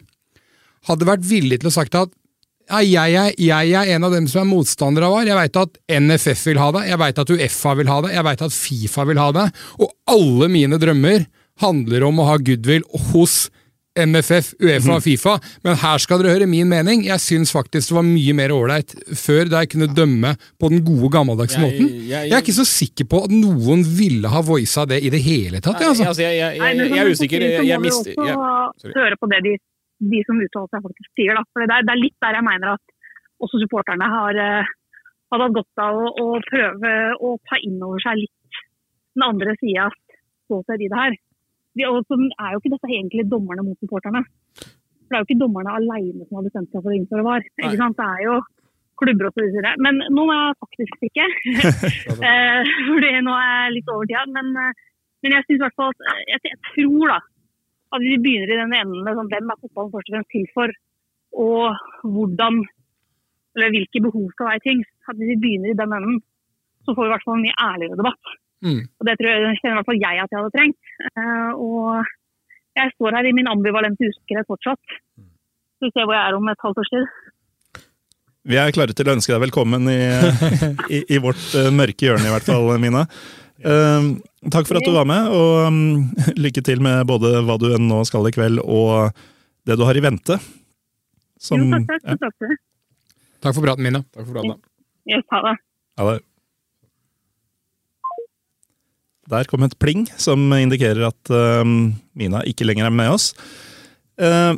hadde vært villige til å sagt at ja, jeg, er, jeg, er, en av dem som er motstander av VAR. Jeg veit at NFF vil ha det, jeg veit at Uefa vil ha det, jeg veit at Fifa vil ha det, og alle mine drømmer handler om å ha goodwill hos MFF, Uefa og mhm. Fifa, men her skal dere høre min mening. Jeg syns faktisk det var mye mer ålreit før, da jeg kunne dømme på den gode, gammeldagse måten. Jeg, er ikke så sikker på at noen ville ha voisa det i det hele tatt. Jeg, altså. jeg, jeg, jeg er usikker. Jeg, mister høre på det de, de som uttaler seg, faktisk sier. For det er, litt der jeg mener at også supporterne har, eh, hadde hatt godt av å, å prøve å ta inn over seg litt den andre sidas ståsted i det her. Så er jo ikke dette egentlig dommerne mot supporterne. For det er jo ikke dommerne alene som har bestemt seg for å innføre VAR. Ikke sant? Det er jo klubber og så videre. Men nå må jeg faktisk stikke. Eh, fordi nå er jeg litt over tida. Men, eh, men jeg synes i hvert fall at jeg, jeg tror da at vi begynner i den enden med sånn, hvem er fotballen først og fremst til for, og hvordan eller hvilke behov skal være ting. At hvis vi begynner i den enden, så får vi i hvert fall en mye ærligere debatt. Mm. Og Det tror jeg, kjenner i hvert fall jeg at jeg hadde trengt. Eh, og jeg står her i min ambivalente usikkerhet fortsatt. Så vi jeg hvor jeg er om et halvt års tid. Vi er klare til å ønske deg velkommen i, i, i vårt uh, mørke hjørne, i hvert fall, Mina. Uh, takk for at du var med, og um, lykke til med både hva du nå skal i kveld, og det du har i vente. Som, jo, takk, takk, takk, takk. takk for praten, Mina. Takk for praten. Yes, ha det. Det. Der kom et pling som indikerer at uh, Mina ikke lenger er med oss. Uh,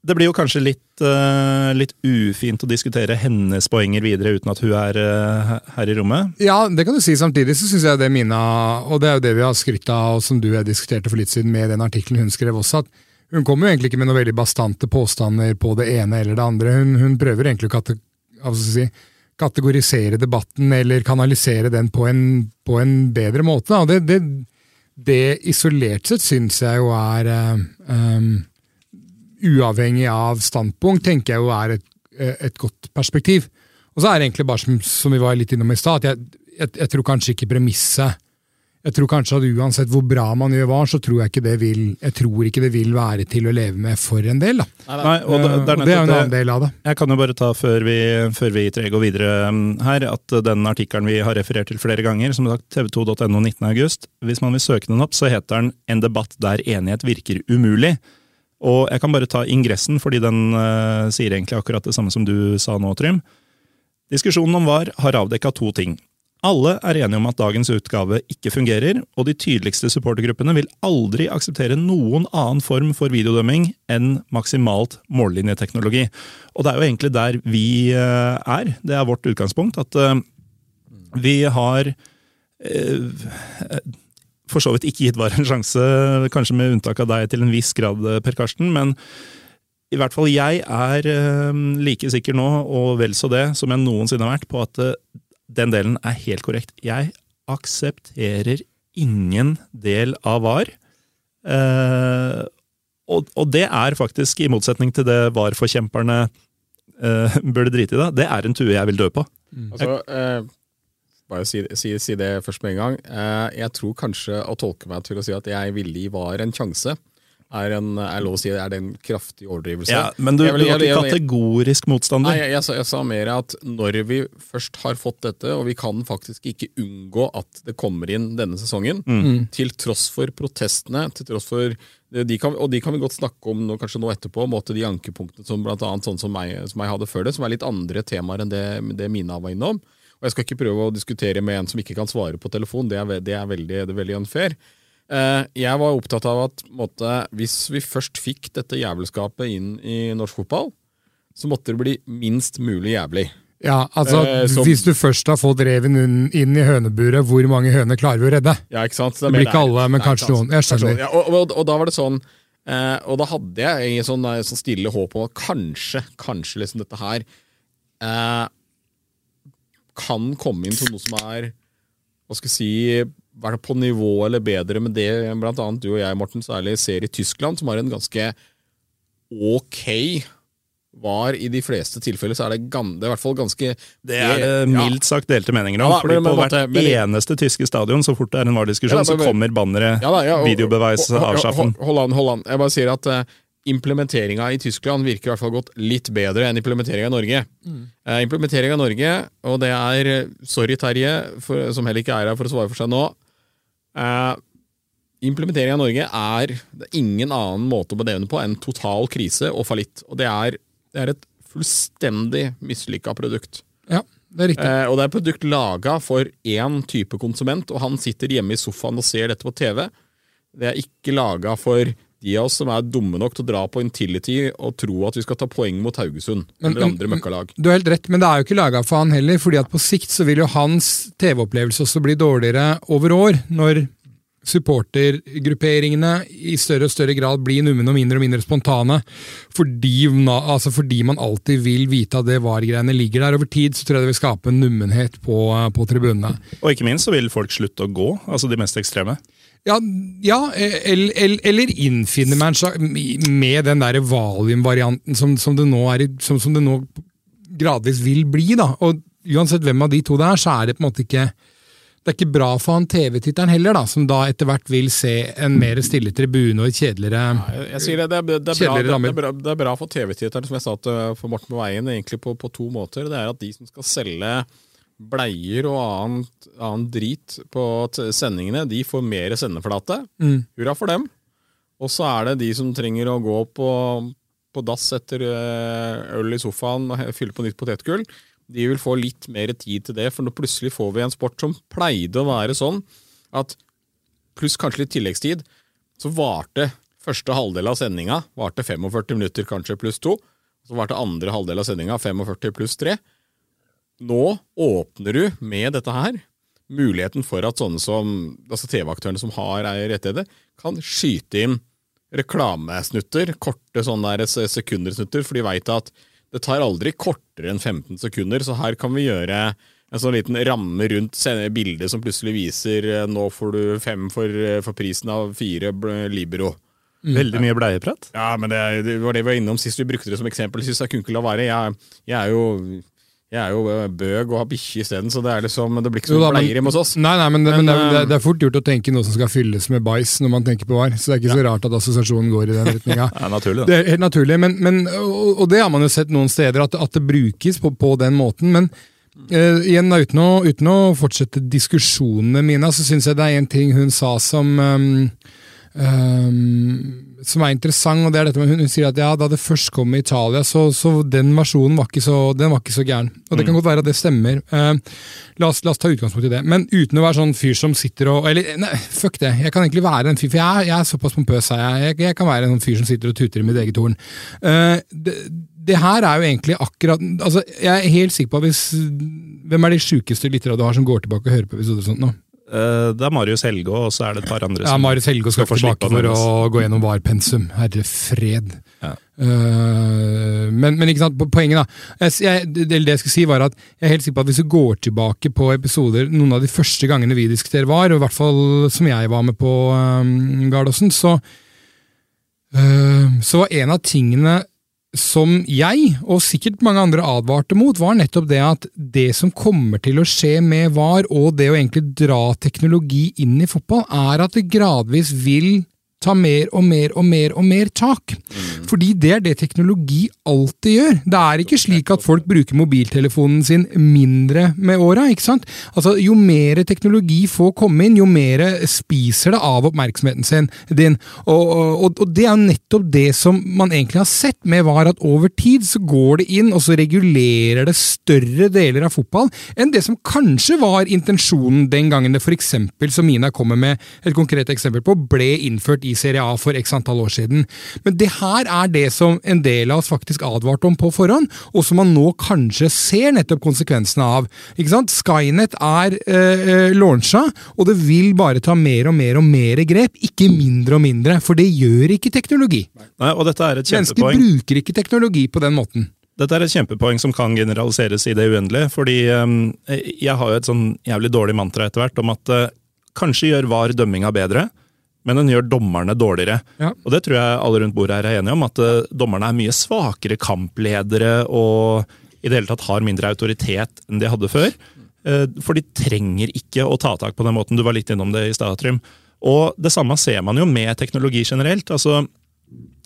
det blir jo kanskje litt, uh, litt, ufint å diskutere hennes poenger videre uten at hun er uh, her i rommet? Ja, det kan du si. Samtidig så syns jeg det Mina, og det er jo det vi har skrytt av, og som du jeg diskuterte for litt siden med den artikkelen hun skrev også, at hun kommer jo egentlig ikke med noen veldig bastante påstander på det ene eller det andre. Hun, hun prøver egentlig å kate, si, kategorisere debatten eller kanalisere den på en, på en bedre måte. Og det, det, det isolert sett syns jeg jo er um, uavhengig av standpunkt, tenker jeg jo er et, et godt perspektiv. Og så er det egentlig bare som, som vi var litt innom i stad, at jeg, jeg, jeg, tror kanskje ikke premisset Jeg tror kanskje at uansett hvor bra man gjør var, så tror jeg ikke det vil jeg tror ikke det vil være til å leve med for en del. da. Nei, og det, det, er, det er jo en annen del av det. Jeg kan jo bare ta før vi, før vi går videre um, her, at den artikkelen vi har referert til flere ganger, som sagt tv2.no 19.8, hvis man vil søke den opp, så heter den En debatt der enighet virker umulig. Og jeg kan bare ta ingressen, fordi den uh, sier egentlig akkurat det samme som du sa nå, Trym. Diskusjonen om VAR har avdekka to ting. Alle er enige om at dagens utgave ikke fungerer, og de tydeligste supportergruppene vil aldri akseptere noen annen form for videodømming enn maksimalt mållinjeteknologi. Og det er jo egentlig der vi uh, er. Det er vårt utgangspunkt. At uh, vi har for så vidt ikke gitt VAR en sjanse, kanskje med unntak av deg til en viss grad, Per Karsten. Men i hvert fall jeg er like sikker nå, og vel så det, som jeg noensinne har vært, på at den delen er helt korrekt. Jeg aksepterer ingen del av VAR. Og, og det er faktisk, i motsetning til det VAR-forkjemperne burde drite i, da, det er en tue jeg vil dø på. Mm. Altså, eh bare si, si, si, det først med en gang. Eh, jeg tror kanskje å tolke meg til å si at jeg villig var en sjanse, er, en, er lov å si, er det en kraftig overdrivelse. Ja, Men du, vil, du var ikke kategorisk motstander? Nei, jeg, jeg, jeg, sa mer at når vi først har fått dette, og vi kan faktisk ikke unngå at det kommer inn denne sesongen, mm. til tross for protestene, til tross for de kan, og de kan vi godt snakke om nå, kanskje nå etterpå, måte de ankepunktene som blant annet sånn som meg, som jeg hadde før det, som er litt andre temaer enn det, det Mina var innom. Og jeg skal ikke prøve å diskutere med en som ikke kan svare på telefon, det er, det er, veldig, det er veldig, unfair. Eh, jeg var opptatt av at måtte, hvis vi først fikk dette jævelskapet inn i norsk fotball, så måtte det bli minst mulig jævlig. Ja, altså eh, som, Hvis du først har fått reven inn i høneburet, hvor mange høner klarer vi å redde? Ja, ikke sant? Det, det blir ikke alle, men kanskje noen. Jeg skjønner. Ja, og, og, og, da var det sånn eh, Og da hadde jeg en sånn, sånn, stille håp om at kanskje, kanskje liksom dette her eh, kan komme inn som noe som er hva skal jeg si, være på nivå eller bedre med det blant annet du og jeg Morten, særlig ser i Tyskland, som har en ganske ok var i de fleste tilfeller så er det, gans, det er i hvert fall ganske Det er det mildt sagt delte meninger om. Ja, fordi På hvert men, eneste tyske stadion, så fort det er en VAR-diskusjon, ja, så kommer banneret ja, ja, 'videobeveis avschaffen'. Hold, an, hold an. Jeg bare sier at uh, implementeringa i Tyskland virker i hvert fall gått litt bedre enn implementeringa i Norge. Mm. Uh, implementeringa i Norge, og det er Sorry, Terje, for, som heller ikke er her for å svare for seg nå. Uh, implementeringa i Norge er, er ingen annen måte å bedevne på enn total krise og fallitt. Og det er, det er et fullstendig mislykka produkt. Ja, det er riktig. Eh, og det er produkt laga for én type konsument, og han sitter hjemme i sofaen og ser dette på TV. Det er ikke laga for de av oss som er dumme nok til å dra på Intility og tro at vi skal ta poeng mot Haugesund Men- eller andre møkkalag. Du har helt rett, men det er jo ikke laga for han heller, fordi at på sikt så vil jo hans TV-opplevelse også bli dårligere over år, når supportergrupperingene i større og større grad blir numne og mindre og mindre spontane, fordi, altså fordi man alltid vil vite at det VAR-greiene ligger der. Over tid så tror jeg det vil skape en nummenhet på, på tribunene. Og ikke minst så vil folk slutte å gå, altså de mest ekstreme. Ja, ja eller, eller, eller innfinne meg en slags- med den der valium-varianten som, som, som, som det nå gradvis vil bli. da. Og Uansett hvem av de to det er, så er det på en måte ikke det er ikke bra for han TV-titteren heller, da, som da etter hvert vil se en mer stille tribune og et kjedeligere ja, jeg sier det, det, er, det, er bra, det, er bra, det er bra for TV-titteren, som jeg sa til, for Morten på veien, egentlig på, på to måter. Det er at de som skal selge bleier og annet, annen drit på sendingene, de får mer sendeflate. Mm. Hurra for dem. Og så er det de som trenger å gå på, på dass etter eh, øl i sofaen og fylle på nytt potetgull. De vil få litt mer tid til det, for nå plutselig får vi en sport som pleide å være sånn at pluss kanskje litt tilleggstid, så varte første halvdel av sendinga varte 45 minutter, kanskje pluss to. Så varte andre halvdel av sendinga 45 pluss tre. Nå åpner du med dette her muligheten for at sånne som altså TV-aktørene som har rettigheter, kan skyte inn reklamesnutter, korte sånne der sekundersnutter, for de veit at det tar aldri kortere enn 15 sekunder, så her kan vi gjøre en sånn liten ramme rundt bildet som plutselig viser eh, nå får du fem for, eh, for prisen av fire Libero. Veldig mye bleieprat. Ja, men det, det var det vi var innom sist vi brukte det som eksempel. Synes jeg kunne ikke la være. Jeg, jeg er jo jeg er jo eh, bøg og har bikkje isteden, så det er liksom, det blir ikke så mye hjemme hos oss. Nei, nei, men, det, Men, men det, er- det, eh, er- er fort gjort å tenke noe som skal fylles med bæsj når man tenker på VAR, så det er ikke så rart at assosiasjonen går i den retninga. Det er naturlig, Det er helt naturlig, men, men, og, det har man jo sett noen steder, at, at det brukes på, på den måten. Men uh, igjen, da, uten, å, uten å fortsette diskusjonene mine, så syns jeg det er en ting hun sa som um, ehm, som er interessant, og det er dette med hun, hun sier at ja, da det først kom i Italia, så, så den versjonen var ikke så, den var ikke så gæren. Og det kan godt være at det stemmer. Uh, la, oss, la oss ta utgangspunkt i det. Men uten å være sånn fyr som sitter og Eller nei, fuck det. Jeg kan egentlig være en fyr, for jeg, jeg er såpass pompøs. er Jeg. Jeg, jeg kan være en sånn fyr som sitter og tuter i mitt eget horn. Uh, det, det her er jo egentlig akkurat altså Jeg er helt sikker på at hvis Hvem er de sjukeste lytterne du har som går tilbake og hører på episoder og sånt nå? Eh, Det er Marius Helgå, og så er det et par andre Ja, Marius Helgå skal skal tilbake for å gå gjennom VAR-pensum. Herre fred. Ja. Eh, men, men ikke sant, poenget da jeg, det, det jeg skulle si var at jeg er helt sikker på at hvis du går tilbake på episoder noen av de første gangene vi diskuterer VAR, og i hvert fall som jeg var med på um, Gardåsen, så, uh, så var en av tingene som jeg, og sikkert mange andre advarte mot, var nettopp det at det som kommer til å skje med VAR, og det å egentlig dra teknologi inn i fotball, er at det gradvis vil ta mer og mer og mer og mer tak. Fordi det er det teknologi alltid gjør. Det er ikke slik at folk bruker mobiltelefonen sin mindre med åra. Altså, Jo mer teknologi får komme inn, jo mer spiser det av oppmerksomheten sin, din. Og, og, og det er nettopp det som man egentlig har sett med VAR, at over tid så går det inn, og så regulerer det større deler av fotball enn det som kanskje var intensjonen den gangen det f.eks., som Mina kommer med et konkret eksempel på, ble innført i Serie A for x antall år siden. Men det her er det som en del av oss faktisk advarte om på forhånd, og som man nå kanskje ser nettopp konsekvensene av. Ikke sant? Skynet er øh, launcha, og det vil bare ta mer og mer og mer grep, ikke mindre og mindre, for det gjør ikke teknologi. Nei, og dette er et Mennesker bruker ikke teknologi på den måten. Dette er et kjempepoeng som kan generaliseres i det uendelige. fordi um, jeg har jo et sånn jævlig dårlig mantra etter hvert om at uh, kanskje gjør VAR dømminga bedre, men den gjør dommerne dårligere. Ja. Og det tror jeg alle rundt bordet her er enige om, at uh, dommerne er mye svakere kampledere og i det hele tatt har mindre autoritet enn de hadde før. Uh, for de trenger ikke å ta tak på den måten. Du var litt innom det i stad, Trym. Og det samme ser man jo med teknologi generelt. altså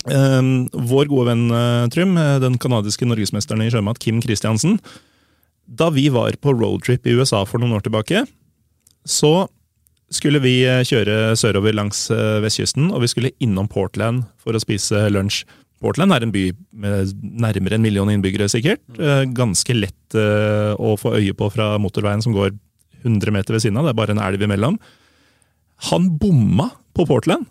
Um, vår gode venn Trym, den kanadiske norgesmesteren i sjømat, Kim Kristiansen. Da vi var på roadtrip i USA for noen år tilbake, så skulle vi uh, kjøre sørover langs uh, vestkysten, og vi skulle innom Portland for å spise lunsj. Portland er en by med nærmere en million innbyggere, sikkert. Uh, ganske lett å få øye på fra motorveien som går 100 meter ved siden av. Det er bare en elv imellom. Han bomma på Portland.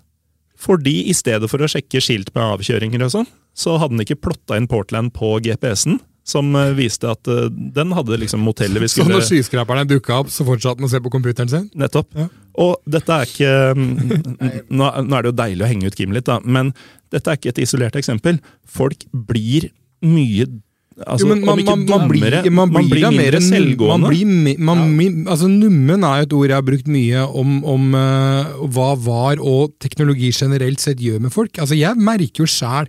Fordi i stedet for å sjekke skilt med avkjøringer og sånn, så hadde han ikke plotta inn Portland på GPS-en. Som eh, viste at uh, den hadde liksom motellet vi Så når skyskraperne dukka opp, så fortsatte han å se på computeren sin? Nettopp. Ja. Og dette er ikke mm, nå, nå er det jo deilig å henge ut Kim litt, da, men dette er ikke et isolert eksempel. Folk blir mye altså, jo, men man, man, man, man blir, man blir, da mindre mer selvgående. Man blir, me- altså, nummen er et ord jeg har brukt mye om, om uh, hva var og teknologi generelt sett gjør med folk. Altså, jeg merker jo sjæl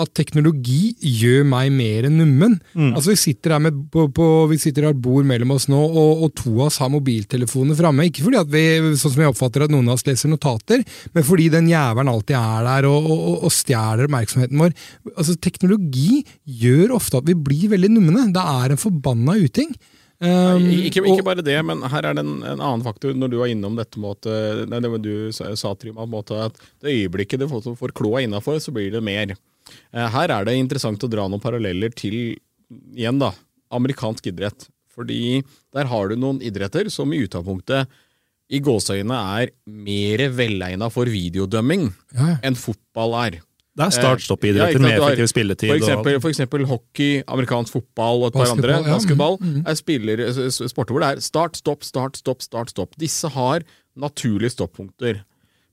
at teknologi gjør meg mer enn nummen. Mm. Altså, vi sitter her med, på, på, vi sitter her et bord mellom oss nå, og, og to av oss har mobiltelefoner framme. Ikke fordi at vi, sånn som jeg oppfatter at noen av oss leser notater, men fordi den jævelen alltid er der og, og, og stjeler oppmerksomheten vår. Altså, Teknologi gjør ofte at vi blir veldig numne. Det er en forbanna uting. Um, Ikke, ikke bare det, men her er det en, en annen faktor. Når du var innom dette med at eh, nei, det du sa, Trym, at det øyeblikket du får, får kloa innafor, så blir det mer. Eh, Her er det interessant å dra noen paralleller til igjen da, amerikansk idrett. Fordi der har du noen idretter som i utgangspunktet i gåseøynene er mer velegna for videodømming Ja, enn fotball er. Det er Eh, start-stopp-idretter ja, med effektiv spilletid. For eksempel, for eksempel hockey, amerikansk fotball og et par andre. Ja. Basketball Mm, mm. er spiller, sporter hvor det er start, stopp, start, stopp, start, stopp. Disse har naturlige stoppunkter.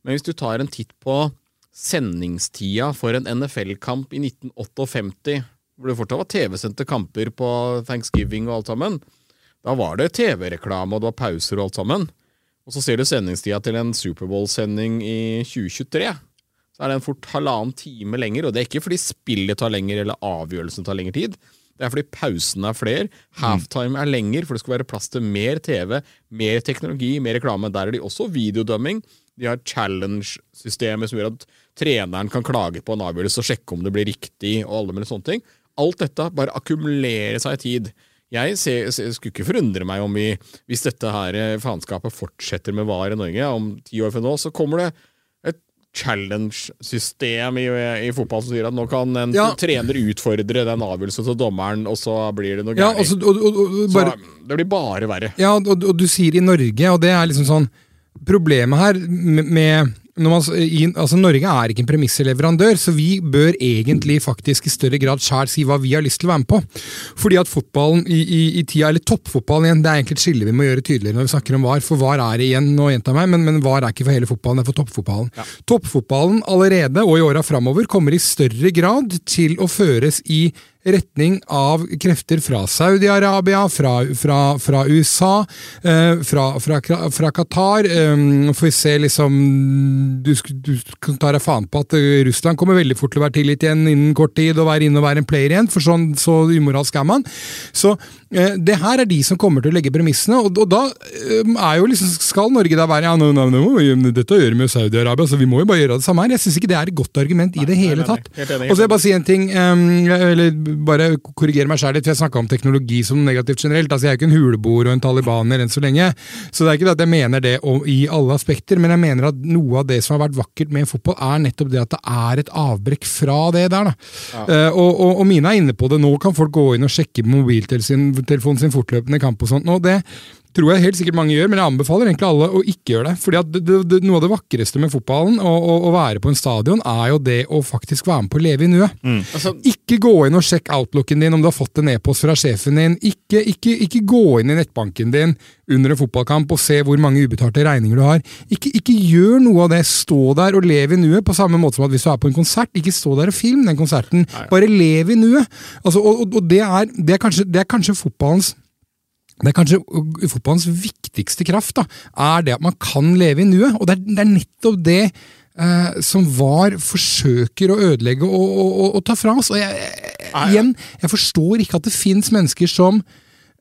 Men hvis du tar en titt på sendingstida for en NFL-kamp i 1958, hvor det fortsatt var TV-sendte kamper på thanksgiving og alt sammen, da var det TV-reklame, og det var pauser og alt sammen. Og så ser du sendingstida til en Superbowl-sending i 2023. Så er den fort halvannen time lenger, og det er ikke fordi spillet tar lenger eller avgjørelsen tar lengre tid. Det er fordi pausene er flere, halftime er lenger, for det skal være plass til mer TV, mer teknologi, mer reklame. Der er de også videodømming. De har challenge-systemet som gjør at treneren kan klage på en avgjørelse og sjekke om det blir riktig, og alle mulige sånne ting. Alt dette bare akkumulerer seg i tid. Jeg ser, ser, skulle ikke forundre meg om vi, hvis dette her eh, faenskapet fortsetter med VAR i Norge, om ti år fra nå, så kommer det et challenge-system i, i fotball som sier at nå kan en Ja. trener utfordre den avgjørelsen til dommeren, og så blir det noe Ja, gærent. altså, og, og, og, bare, Så det blir bare verre. Ja, og, og du sier i Norge, og det er liksom sånn Problemet her med, man, i, altså Norge er ikke en premissleverandør, så vi bør egentlig faktisk i større grad sjæl si hva vi har lyst til å være med på. Fordi at fotballen i, i, i tida, eller toppfotballen igjen, det er egentlig et skille vi må gjøre tydeligere når vi snakker om VAR. For VAR er det igjen, nå gjentar meg, men, men VAR er ikke for hele fotballen, det er for toppfotballen. Toppfotballen allerede, og i åra framover, kommer i større grad til å føres i retning av krefter fra Saudi-Arabia, fra, fra, fra USA, eh, fra, fra, Qatar. Eh, får vi se liksom Du, du kan ta deg faen på at eh, Russland kommer veldig fort til å være tilgitt igjen innen kort tid og være inne og være en player igjen, for sånn så umoralsk er man. Så det her er de som kommer til å legge premissene, og, og da eh, er jo liksom Skal Norge da være Ja, nå, nå, gjøre- dette gjør vi med Saudi-Arabia, så vi må jo bare gjøre det samme her. Jeg syns ikke det er et godt argument i det hele nei, tatt. Og så jeg bare si en ting, um, eller bare korrigere meg sjøl litt, for jeg snakka om teknologi som negativt generelt. Altså, Jeg er jo ikke en huleboer og en talibaner enn så lenge, så det er ikke det at jeg mener det om, i alle aspekter, men jeg mener at noe av det som har vært vakkert med fotball, er nettopp det at det er et avbrekk fra det der. da. Eh, og, og, og Mina er inne på det, nå kan folk gå inn og sjekke mobiltelefonen sin fortløpende i kamp og sånt. og det tror jeg helt sikkert mange gjør, men jeg anbefaler egentlig alle å ikke gjøre det. Fordi at det, det, det, Noe av det vakreste med fotballen og å- være på en stadion, er jo det å faktisk være med på å leve i nuet. Altså, Ikke gå inn og sjekk outlooken din om du har fått en e-post fra sjefen din. Ikke, ikke, ikke gå inn i nettbanken din under en fotballkamp og se hvor mange ubetalte regninger du har. Ikke, ikke gjør noe av det. Stå der og lev i nuet, på samme måte som at hvis du er på en konsert, ikke stå der og film den konserten. Bare lev i nuet. Altså, og og, og det, er, det, er kanskje, det er kanskje fotballens det er kanskje uh, fotballens viktigste kraft, da, er det at man kan leve i nuet. Og det er, det er nettopp det eh, som VAR forsøker å ødelegge og, og, og, og ta fra oss. Og jeg, jeg, igjen, jeg forstår ikke at det fins mennesker som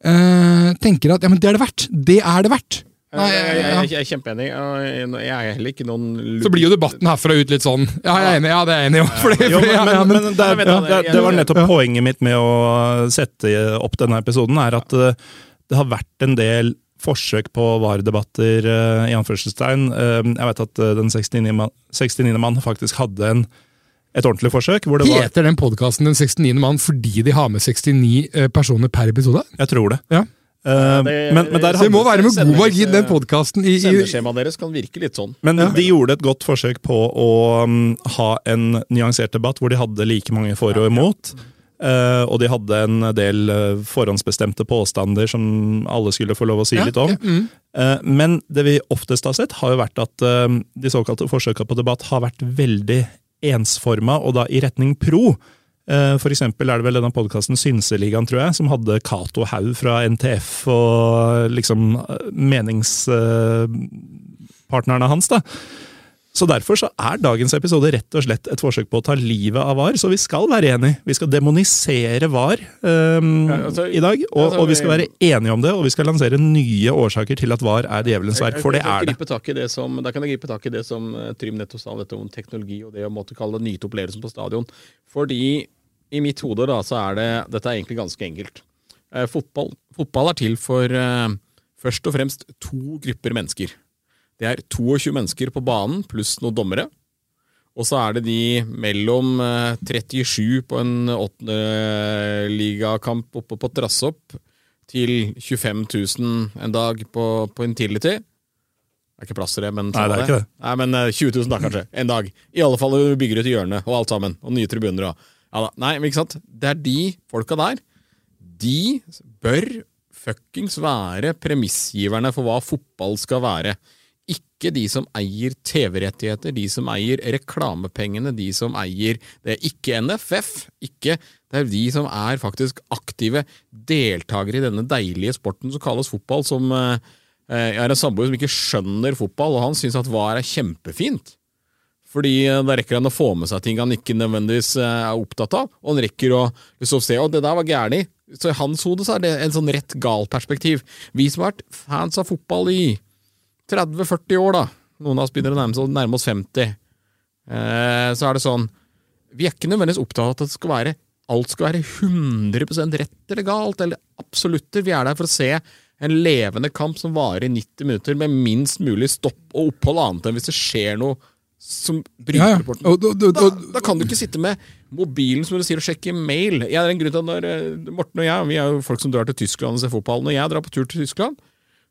eh, tenker at ja, men det er det verdt. Det er det verdt. Nei, jeg, jeg, jeg, jeg er kjempeenig. Jeg er heller ikke noen Så blir jo debatten herfra ut litt sånn. Ja, jeg er enig. Ja, det er jeg enig i. Det, er, var nettopp Ja. poenget mitt med å sette opp denne episoden, er at eh, det har vært en del forsøk på VAR-debatter, eh, i anførselstegn. Eh, jeg vet at eh, den 69. mann, 69. mann faktisk hadde en, et ordentlig forsøk, hvor det var Heter den podkasten Den 69. mann fordi de har med 69 eh, personer per episode? Jeg tror det. Ja. Eh, det- men, men der det må være med god margin, den podkasten. I, i, Sendeskjemaet deres kan virke litt sånn. men de gjorde et godt forsøk på å um, ha en nyansert debatt hvor de hadde like mange for og imot. Eh, og de hadde en del uh, forhåndsbestemte påstander som alle skulle få lov å si Ja, litt om. ja, mm. uh, men det vi oftest har sett, har jo vært at de såkalte forsøka på debatt har vært veldig ensforma, og da i retning pro. For eksempel er det vel denne podkasten Synseligaen, tror jeg, som hadde Cato Haug fra NTF og liksom meningspartnerne hans. da. Så Derfor så er dagens episode rett og slett et forsøk på å ta livet av VAR. Så vi skal være enige. Vi skal demonisere VAR um, Ja, altså, i dag. Og, altså, og vi skal være enige om det, og vi skal lansere nye årsaker til at VAR er djevelens verk. For det er det. det som, da kan jeg gripe tak i det som eh, Trym nettopp sa, dette om teknologi og det å måtte kalle det nyte opplevelsen på stadion. Fordi i mitt hode da, så er det Dette er egentlig ganske enkelt. Eh, fotball, fotball er til for eh, først og fremst to grupper mennesker. Det er 22 mennesker på banen pluss noen dommere. Og så er det de mellom eh, 37 på en åttendeligakamp oppe på Trassopp til 25 000 en dag på, på Intility. Det er ikke plass til det, men Nei, det er ikke det. Nei, men eh, 20 000 da, kanskje. En dag. I alle fall når du bygger ut hjørnet og alt sammen. Og nye tribuner og ja, da. Nei, ikke sant. Det er de folka der. De bør fuckings være premissgiverne for hva fotball skal være. Ikke de som eier TV-rettigheter, de som eier reklamepengene, de som eier det. er Ikke NFF. Ikke Det er de som er faktisk aktive deltakere i denne deilige sporten som kalles fotball, som eh, Jeg har en samboer som ikke skjønner fotball, og han syns at VAR er kjempefint. Fordi eh, da rekker han å få med seg ting han ikke nødvendigvis eh, er opptatt av, og han rekker å liksom se at det der var gærlig. Så i hans hode så er det en sånn rett gal perspektiv. Vi som har vært fans av fotball i 30-40 år, da, noen av oss begynner å nærme, oss- nærme oss 50, eh, så er det sånn Vi er ikke nødvendigvis opptatt av at det skal være, alt skal være 100 rett eller galt, eller absolutter. Vi er der for å se en levende kamp som varer i 90 minutter, med minst mulig stopp og opphold, annet enn hvis det skjer noe som bryter Ja, ja. og- Da, da kan du ikke sitte med mobilen som du sier og sjekke mail. Jeg er en grunn til at når eh, Morten og jeg vi er jo folk som drar til Tyskland og ser fotball. Når jeg drar på tur til Tyskland,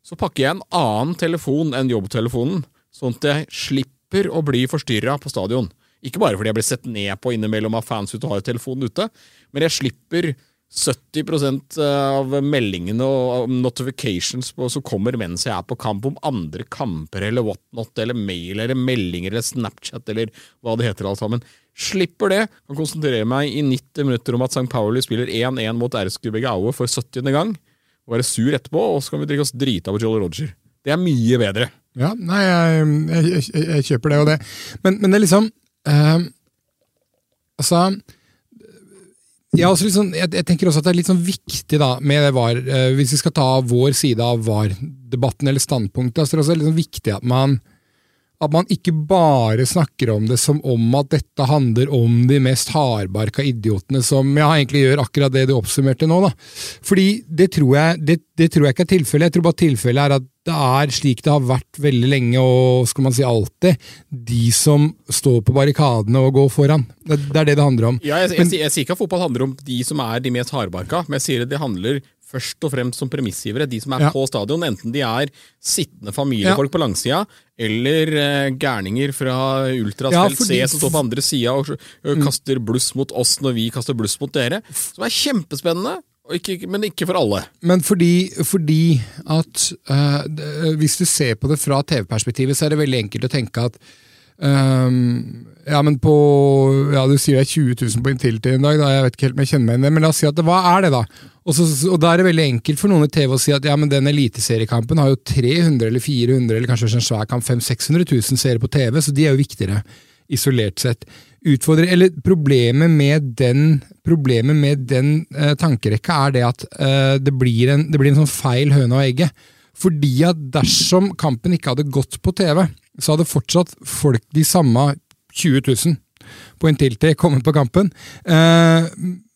så pakker jeg en annen telefon enn jobbtelefonen, sånn at jeg slipper å bli forstyrra på stadion. Ikke bare fordi jeg blir sett ned på innimellom av fans ute og har telefonen ute, men jeg slipper 70% av meldingene og notifications på, som kommer mens jeg er på kamp om andre kamper eller whatnot, eller mail eller meldinger eller Snapchat eller hva det heter alt sammen. Slipper det. Kan konsentrere meg i 90 minutter om at St. Pauli spiller 1-1 mot RSG Aue for 70. gang. Og være sur etterpå, og så kan vi drikke oss drita på Jolly Roger. Det er mye bedre. Ja, nei, jeg, jeg, jeg, jeg kjøper det og det. Men, men det er liksom eh, Altså er også liksom sånn, jeg, jeg tenker også at det er litt sånn viktig da, med det VAR, eh, hvis vi skal ta vår side av VAR-debatten eller standpunktet, så er det også litt sånn viktig at man, at man ikke bare snakker om det som om at dette handler om de mest hardbarka idiotene som ja, egentlig gjør akkurat det du oppsummerte nå. da. Fordi det tror jeg, det, det tror jeg ikke er tilfellet. Jeg tror bare tilfellet er at det er slik det har vært veldig lenge, og skal man si alltid, de som står på barrikadene og går foran. Det, det er det det handler om. Ja, jeg, jeg, jeg, jeg sier ikke at fotball handler om de som er de mest hardbarka, men jeg sier at det handler først og fremst som premissgivere. De som er Ja. på stadion, enten de er sittende familiefolk på langsida, eller eh, gærninger fra Ultras Ja, fordi- C som står på andre sida og ø, kaster bluss mot oss når vi kaster bluss mot dere. Som er kjempespennende, ikke, men ikke for alle. Men fordi, fordi at eh, Hvis du ser på det fra TV-perspektivet, så er det veldig enkelt å tenke at ehm, ja, men på Ja, du sier det er 20 000 på Intility en dag, da. Jeg vet ikke helt om jeg kjenner meg igjen det, men la oss si at hva er det, da? Og, så, og da er det veldig enkelt for noen i TV å si at ja, men den eliteseriekampen har jo 300 eller 400 eller kanskje en svær kamp 500 000-600 000 seere på TV, så de er jo viktigere, isolert sett. Utfordrer, eller Problemet med den, problemet med den eh, tankerekka er det at eh, det, blir en, det blir en sånn feil høne og egget. Fordi at dersom kampen ikke hadde gått på TV, så hadde fortsatt folk de samme 20 000 på Intility kommet på kampen. Eh,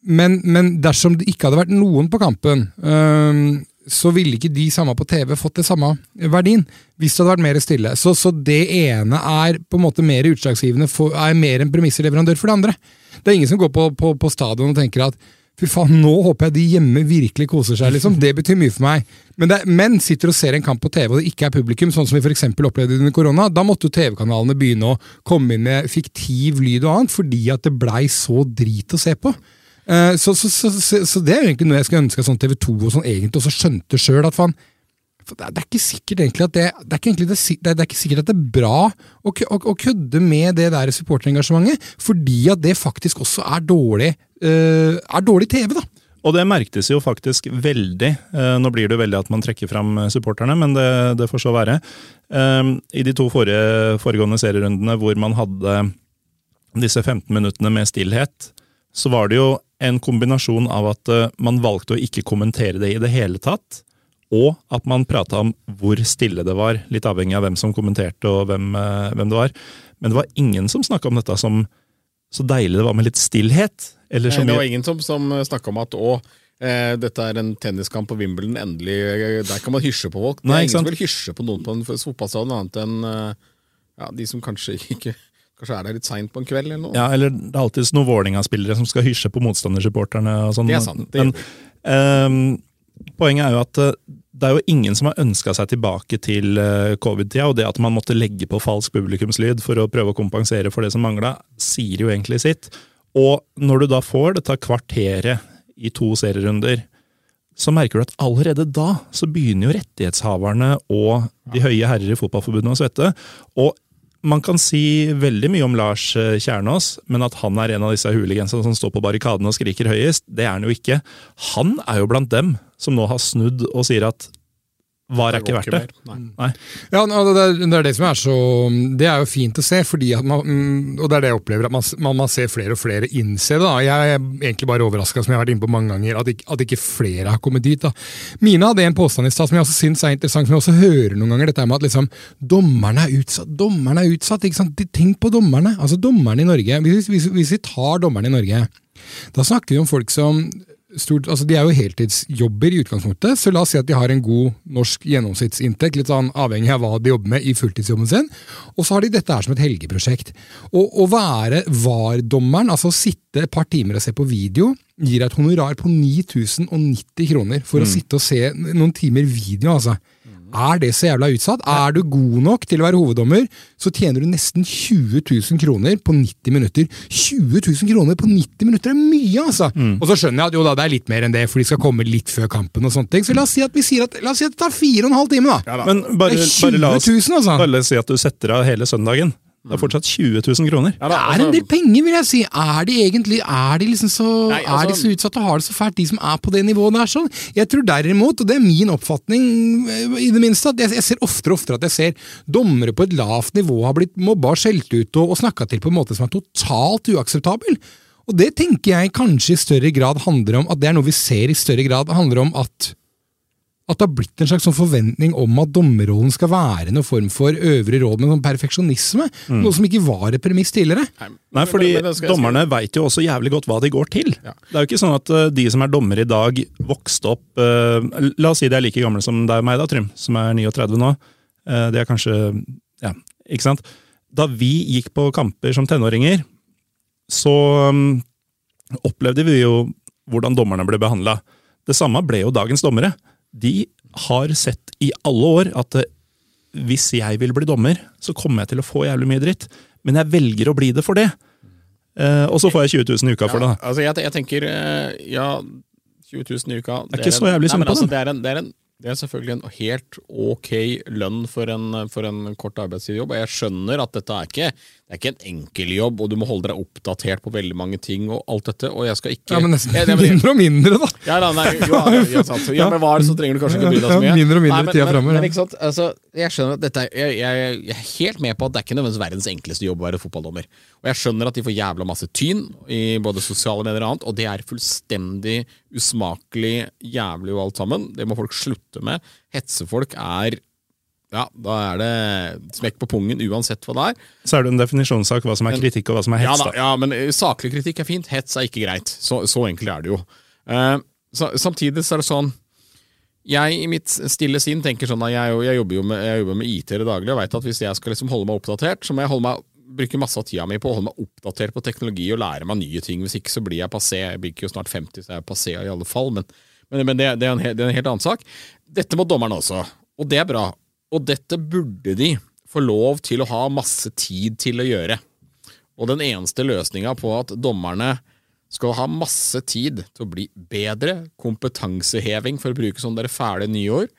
men, men dersom det ikke hadde vært noen på kampen, eh, så ville ikke de samme på TV fått det samme verdien, hvis det hadde vært mer stille. Så, så det ene er på en måte mer utslagsgivende, for, er mer en premissleverandør for det andre. Det er ingen som går på, på, på stadion og tenker at Fy faen, nå håper jeg de hjemme virkelig koser seg, liksom. Det betyr mye for meg. Men, det, men sitter og ser en kamp på TV og det ikke er publikum, sånn som vi for opplevde under korona, da måtte jo TV-kanalene begynne å komme inn med fiktiv lyd og annet, fordi at det blei så drit å se på. Uh, så, så, så, så, det er jo egentlig noe jeg skulle ønske sånn TV 2 og sånn egentlig også skjønte sjøl. At det, er, ikke sikkert egentlig at det, det, er egentlig det, det er ikke sikkert at det er bra å, å, å kødde med det der supporterengasjementet, fordi at det faktisk også er dårlig, uh, er dårlig TV. da. Og det merktes jo faktisk veldig. Uh, nå blir det veldig at man trekker fram supporterne, men det, det får så være. Uh, I de to forrige, foregående serierundene hvor man hadde disse 15 minuttene med stillhet, så var det jo en kombinasjon av at man valgte å ikke kommentere det i det hele tatt, og at man prata om hvor stille det var, litt avhengig av hvem som kommenterte og hvem, hvem det var. Men det var ingen som snakka om dette som så deilig det var med litt stillhet. Nei, det var ingen som, som snakka om at å, eh, dette er en tenniskamp på Wimbledon, endelig, der kan man hysje på folk. Det er Nei, ingen som vil hysje på noen på en fotballstadion, annet enn ja, de som kanskje ikke Kanskje er der litt seint på en kveld? eller noe. Ja, eller det er alltid noen Vålerenga-spillere som skal hysje på motstandersupporterne. og sånn. Det er sant. Det Men, um, poenget er jo at det er jo ingen som har ønska seg tilbake til eh, covid-tida, og det at man måtte legge på falsk publikumslyd for å prøve å kompensere for det som mangla, sier jo egentlig sitt. Og når du da får dette kvarteret i to serierunder, så merker du at allerede da så begynner jo rettighetshaverne og de høye herrer i Fotballforbundet å svette. Og man kan si veldig mye om Lars eh, Kjernås, men at han er en av disse hooligansene som står på barrikadene og skriker høyest, det er han jo ikke. Han er jo blant dem som nå har snudd og sier at var ikke verdt det. Nei. Ja, det er, det er, det som er så Det er jo fint å se, fordi at man, mm, og det er det jeg opplever, at man, man ser flere og flere innse det. da. Jeg er egentlig bare overraska, som jeg har vært inne på mange ganger, at ikke, at ikke flere har kommet dit. da. Mina hadde en påstand i stad som jeg også syns er interessant, som jeg også hører noen ganger. Dette med at liksom, dommerne er utsatt. Dommerne er utsatt, ikke sant? Tenk på dommerne. Altså dommerne i Norge. Hvis, hvis, hvis vi tar dommerne i Norge, da snakker vi om folk som stort, altså De er jo heltidsjobber i utgangspunktet, så la oss si at de har en god norsk gjennomsnittsinntekt, litt sånn avhengig av hva de jobber med i fulltidsjobben sin. Og så har de dette her som et helgeprosjekt. Og Å være VAR-dommeren, altså sitte et par timer og se på video, gir et honorar på 9090 kroner for mm. å sitte og se noen timer video. altså. Er det så jævla utsatt? Er du god nok til å være hoveddommer, så tjener du nesten 20 000 kroner på 90 minutter. 20 000 kroner på 90 minutter er mye, altså! Mm. Og så skjønner jeg at jo da, det er litt mer enn det, for de skal komme litt før kampen. og sånne ting. Så la oss si at vi sier at, la oss si at det tar fire og en halv time, da! Ja, Men bare, bare, la oss, 000, altså. bare si at du setter av hele søndagen. Det er fortsatt 20 000 kroner. Ja, da, altså, det er en altså- del penger, vil jeg si. Er de egentlig er de liksom så, nei, altså, er de så utsatte og har det så fælt, de som er på det nivået der? sånn? Jeg tror derimot, og det er min oppfatning i det minste, at jeg, jeg ser oftere og oftere at jeg ser dommere på et lavt nivå har blitt mobba og skjelt ut og, og snakka til på en måte som er totalt uakseptabel. Og det tenker jeg kanskje i større grad handler om at det er noe vi ser i større grad handler om at at det har blitt en slags sånn forventning om at dommerrollen skal være noen form for øvre råd med sånn perfeksjonisme. Mm. Noe som ikke var et premiss tidligere. Nei, fordi men, men dommerne veit jo også jævlig godt hva de går til. Ja. Det er jo ikke sånn at uh, de som er dommer i dag, vokste opp uh, La oss si de er like gamle som deg og meg, da, Trym, som er 39 nå. Uh, det er kanskje Ja, ikke sant? Da vi gikk på kamper som tenåringer, så um, opplevde vi jo hvordan dommerne ble behandla. Det samme ble jo dagens dommere de har sett i alle år at eh, hvis jeg vil bli dommer, så kommer jeg til å få jævlig mye dritt. Men jeg velger å bli det for det. Eh, og så får jeg 20 000 i uka for det. Ja, altså jeg, jeg, tenker eh, ja, 20 000 i uka Det er ikke så jævlig synd på altså, det. Er en, det, er en, det er selvfølgelig en helt ok lønn for en, for en kort arbeidsgiverjobb. Jeg skjønner at dette er ikke det er ikke en enkel jobb, og du må holde deg oppdatert på veldig mange ting. og alt dette, og jeg skal ikke... Ja, Men nesten jeg, jeg, mindre og mindre, da! Ja, da, nei, jo, ja, ja, sant. ja, men var det, så trenger du kanskje ikke bry deg så mye. Ja, mindre og mindre nei, men, tida fremover, men, men, altså, jeg skjønner at dette, jeg, jeg, jeg, er helt med på at det er ikke nødvendigvis verdens enkleste jobb å være fotballdommer. Og jeg skjønner at de får jævla masse tyn i både sosiale medier og annet, og det er fullstendig usmakelig, jævlig og alt sammen. Det må folk slutte med. Hetsefolk er ja, da er det smekk på pungen uansett hva det er. Så er det en definisjonssak hva som er kritikk og hva som er hets. Ja, da, ja men eh, saklig kritikk er fint, hets er ikke greit. Så, så enkelt er det jo. Uh, så, samtidig så er det sånn Jeg i mitt stille sinn tenker sånn at jeg, jeg, jobber jo med, jeg jobber med IT i det daglige og veit at hvis jeg skal liksom holde meg oppdatert, så må jeg holde meg bruke masse av tida mi på å holde meg oppdatert på teknologi og lære meg nye ting. Hvis ikke så blir jeg passé. Jeg blir ikke jo snart 50, så jeg er passé i alle fall. Men, men, men det, det, er en, det er en helt annen sak. Dette må dommerne også, og det er bra. Og dette burde de få lov til å ha masse tid til å gjøre. Og den eneste løsninga på at dommerne skal ha masse tid til å bli bedre, kompetanseheving, for å bruke sånne der fæle nyord,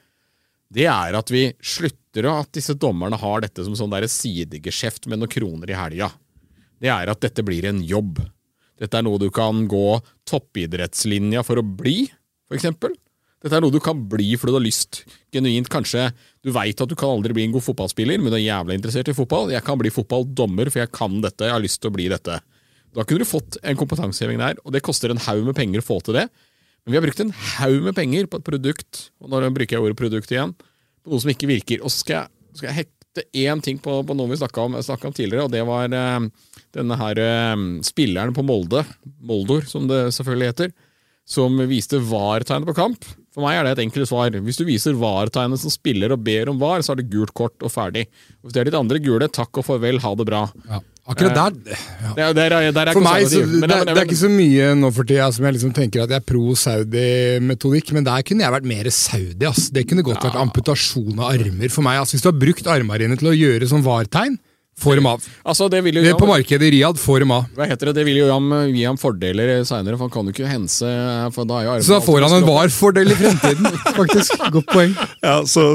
det er at vi slutter å at disse dommerne har dette som sånn sidegeskjeft med noen kroner i helga. Det er at dette blir en jobb. Dette er noe du kan gå toppidrettslinja for å bli, eksempel. Dette er noe du kan bli fordi du har lyst. Genuint, kanskje Du veit at du kan aldri bli en god fotballspiller, men du er jævlig interessert i fotball. Jeg kan bli fotballdommer, for jeg kan dette. Jeg har lyst til å bli dette. Da kunne du fått en kompetanseheving der, og det koster en haug med penger å få til det. Men vi har brukt en haug med penger på et produkt, og nå bruker jeg ordet produkt igjen, på noe som ikke virker. Og så skal skal jeg hekte én ting på, på noe vi snakka om, om tidligere, og det var eh, denne her eh, spilleren på Molde, Moldor som det selvfølgelig heter, som viste VAR-tegnet på kamp. For meg er det et enkelt svar. Hvis du viser VAR-tegnet som spiller og ber om VAR, så er det gult kort og ferdig. Hvis det er ditt andre gule, takk og farvel, ha det bra. Ja. Akkurat der Det er, der, er- der er For meg så. Det, det er ikke så mye nå for tida som jeg liksom tenker at jeg er pro Saudi-metodikk, men der kunne jeg vært mer Saudi. ass. Det kunne godt vært amputasjon av armer for meg. ass. Hvis du har brukt armene dine til å gjøre sånn var-tegn, få dem av. Altså, det vil jo Det er På markedet i Riyadh, får dem av. Hva heter det? Det vil jo gi ham, gi ham fordeler seinere, for han kan jo ikke hense for da er jo Så da får han en var-fordel i fremtiden, faktisk. Godt poeng. Ja, så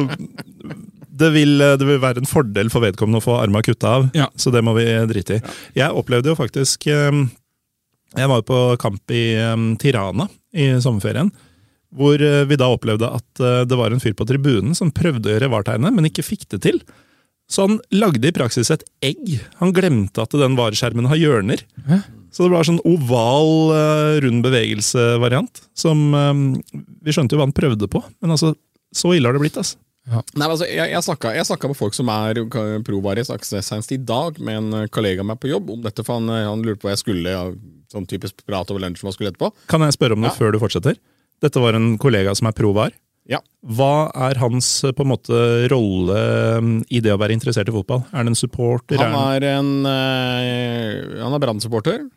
det vil, det vil være en fordel for vedkommende å få arma kutta av, Ja. så det må vi drite i. Jeg opplevde jo faktisk eh, Jeg var jo på kamp i eh, Tirana i sommerferien. Hvor eh, vi da opplevde at det var en fyr på tribunen som prøvde å gjøre VAR-tegnet, men ikke fikk det til. Så han lagde i praksis et egg. Han glemte at den vareskjermen har hjørner. Så det var sånn oval, rund bevegelse-variant. Som eh, Vi skjønte jo hva han prøvde på, men altså, så ille har det blitt. altså. Nei, men altså, jeg, jeg, snakka, jeg snakka med folk som er provaris, senest i dag, med en kollega av meg på jobb om dette, for han, han lurte på hva jeg skulle ja, sånn typisk prat over lunsj som han skulle etterpå. Kan jeg spørre om noe Ja. før du fortsetter? Dette var en kollega som er provar. Ja. Hva er hans eh, på en måte rolle eh, i det å være interessert i fotball? Er det en supporter? Han Er en eh, Han er Brann-supporter.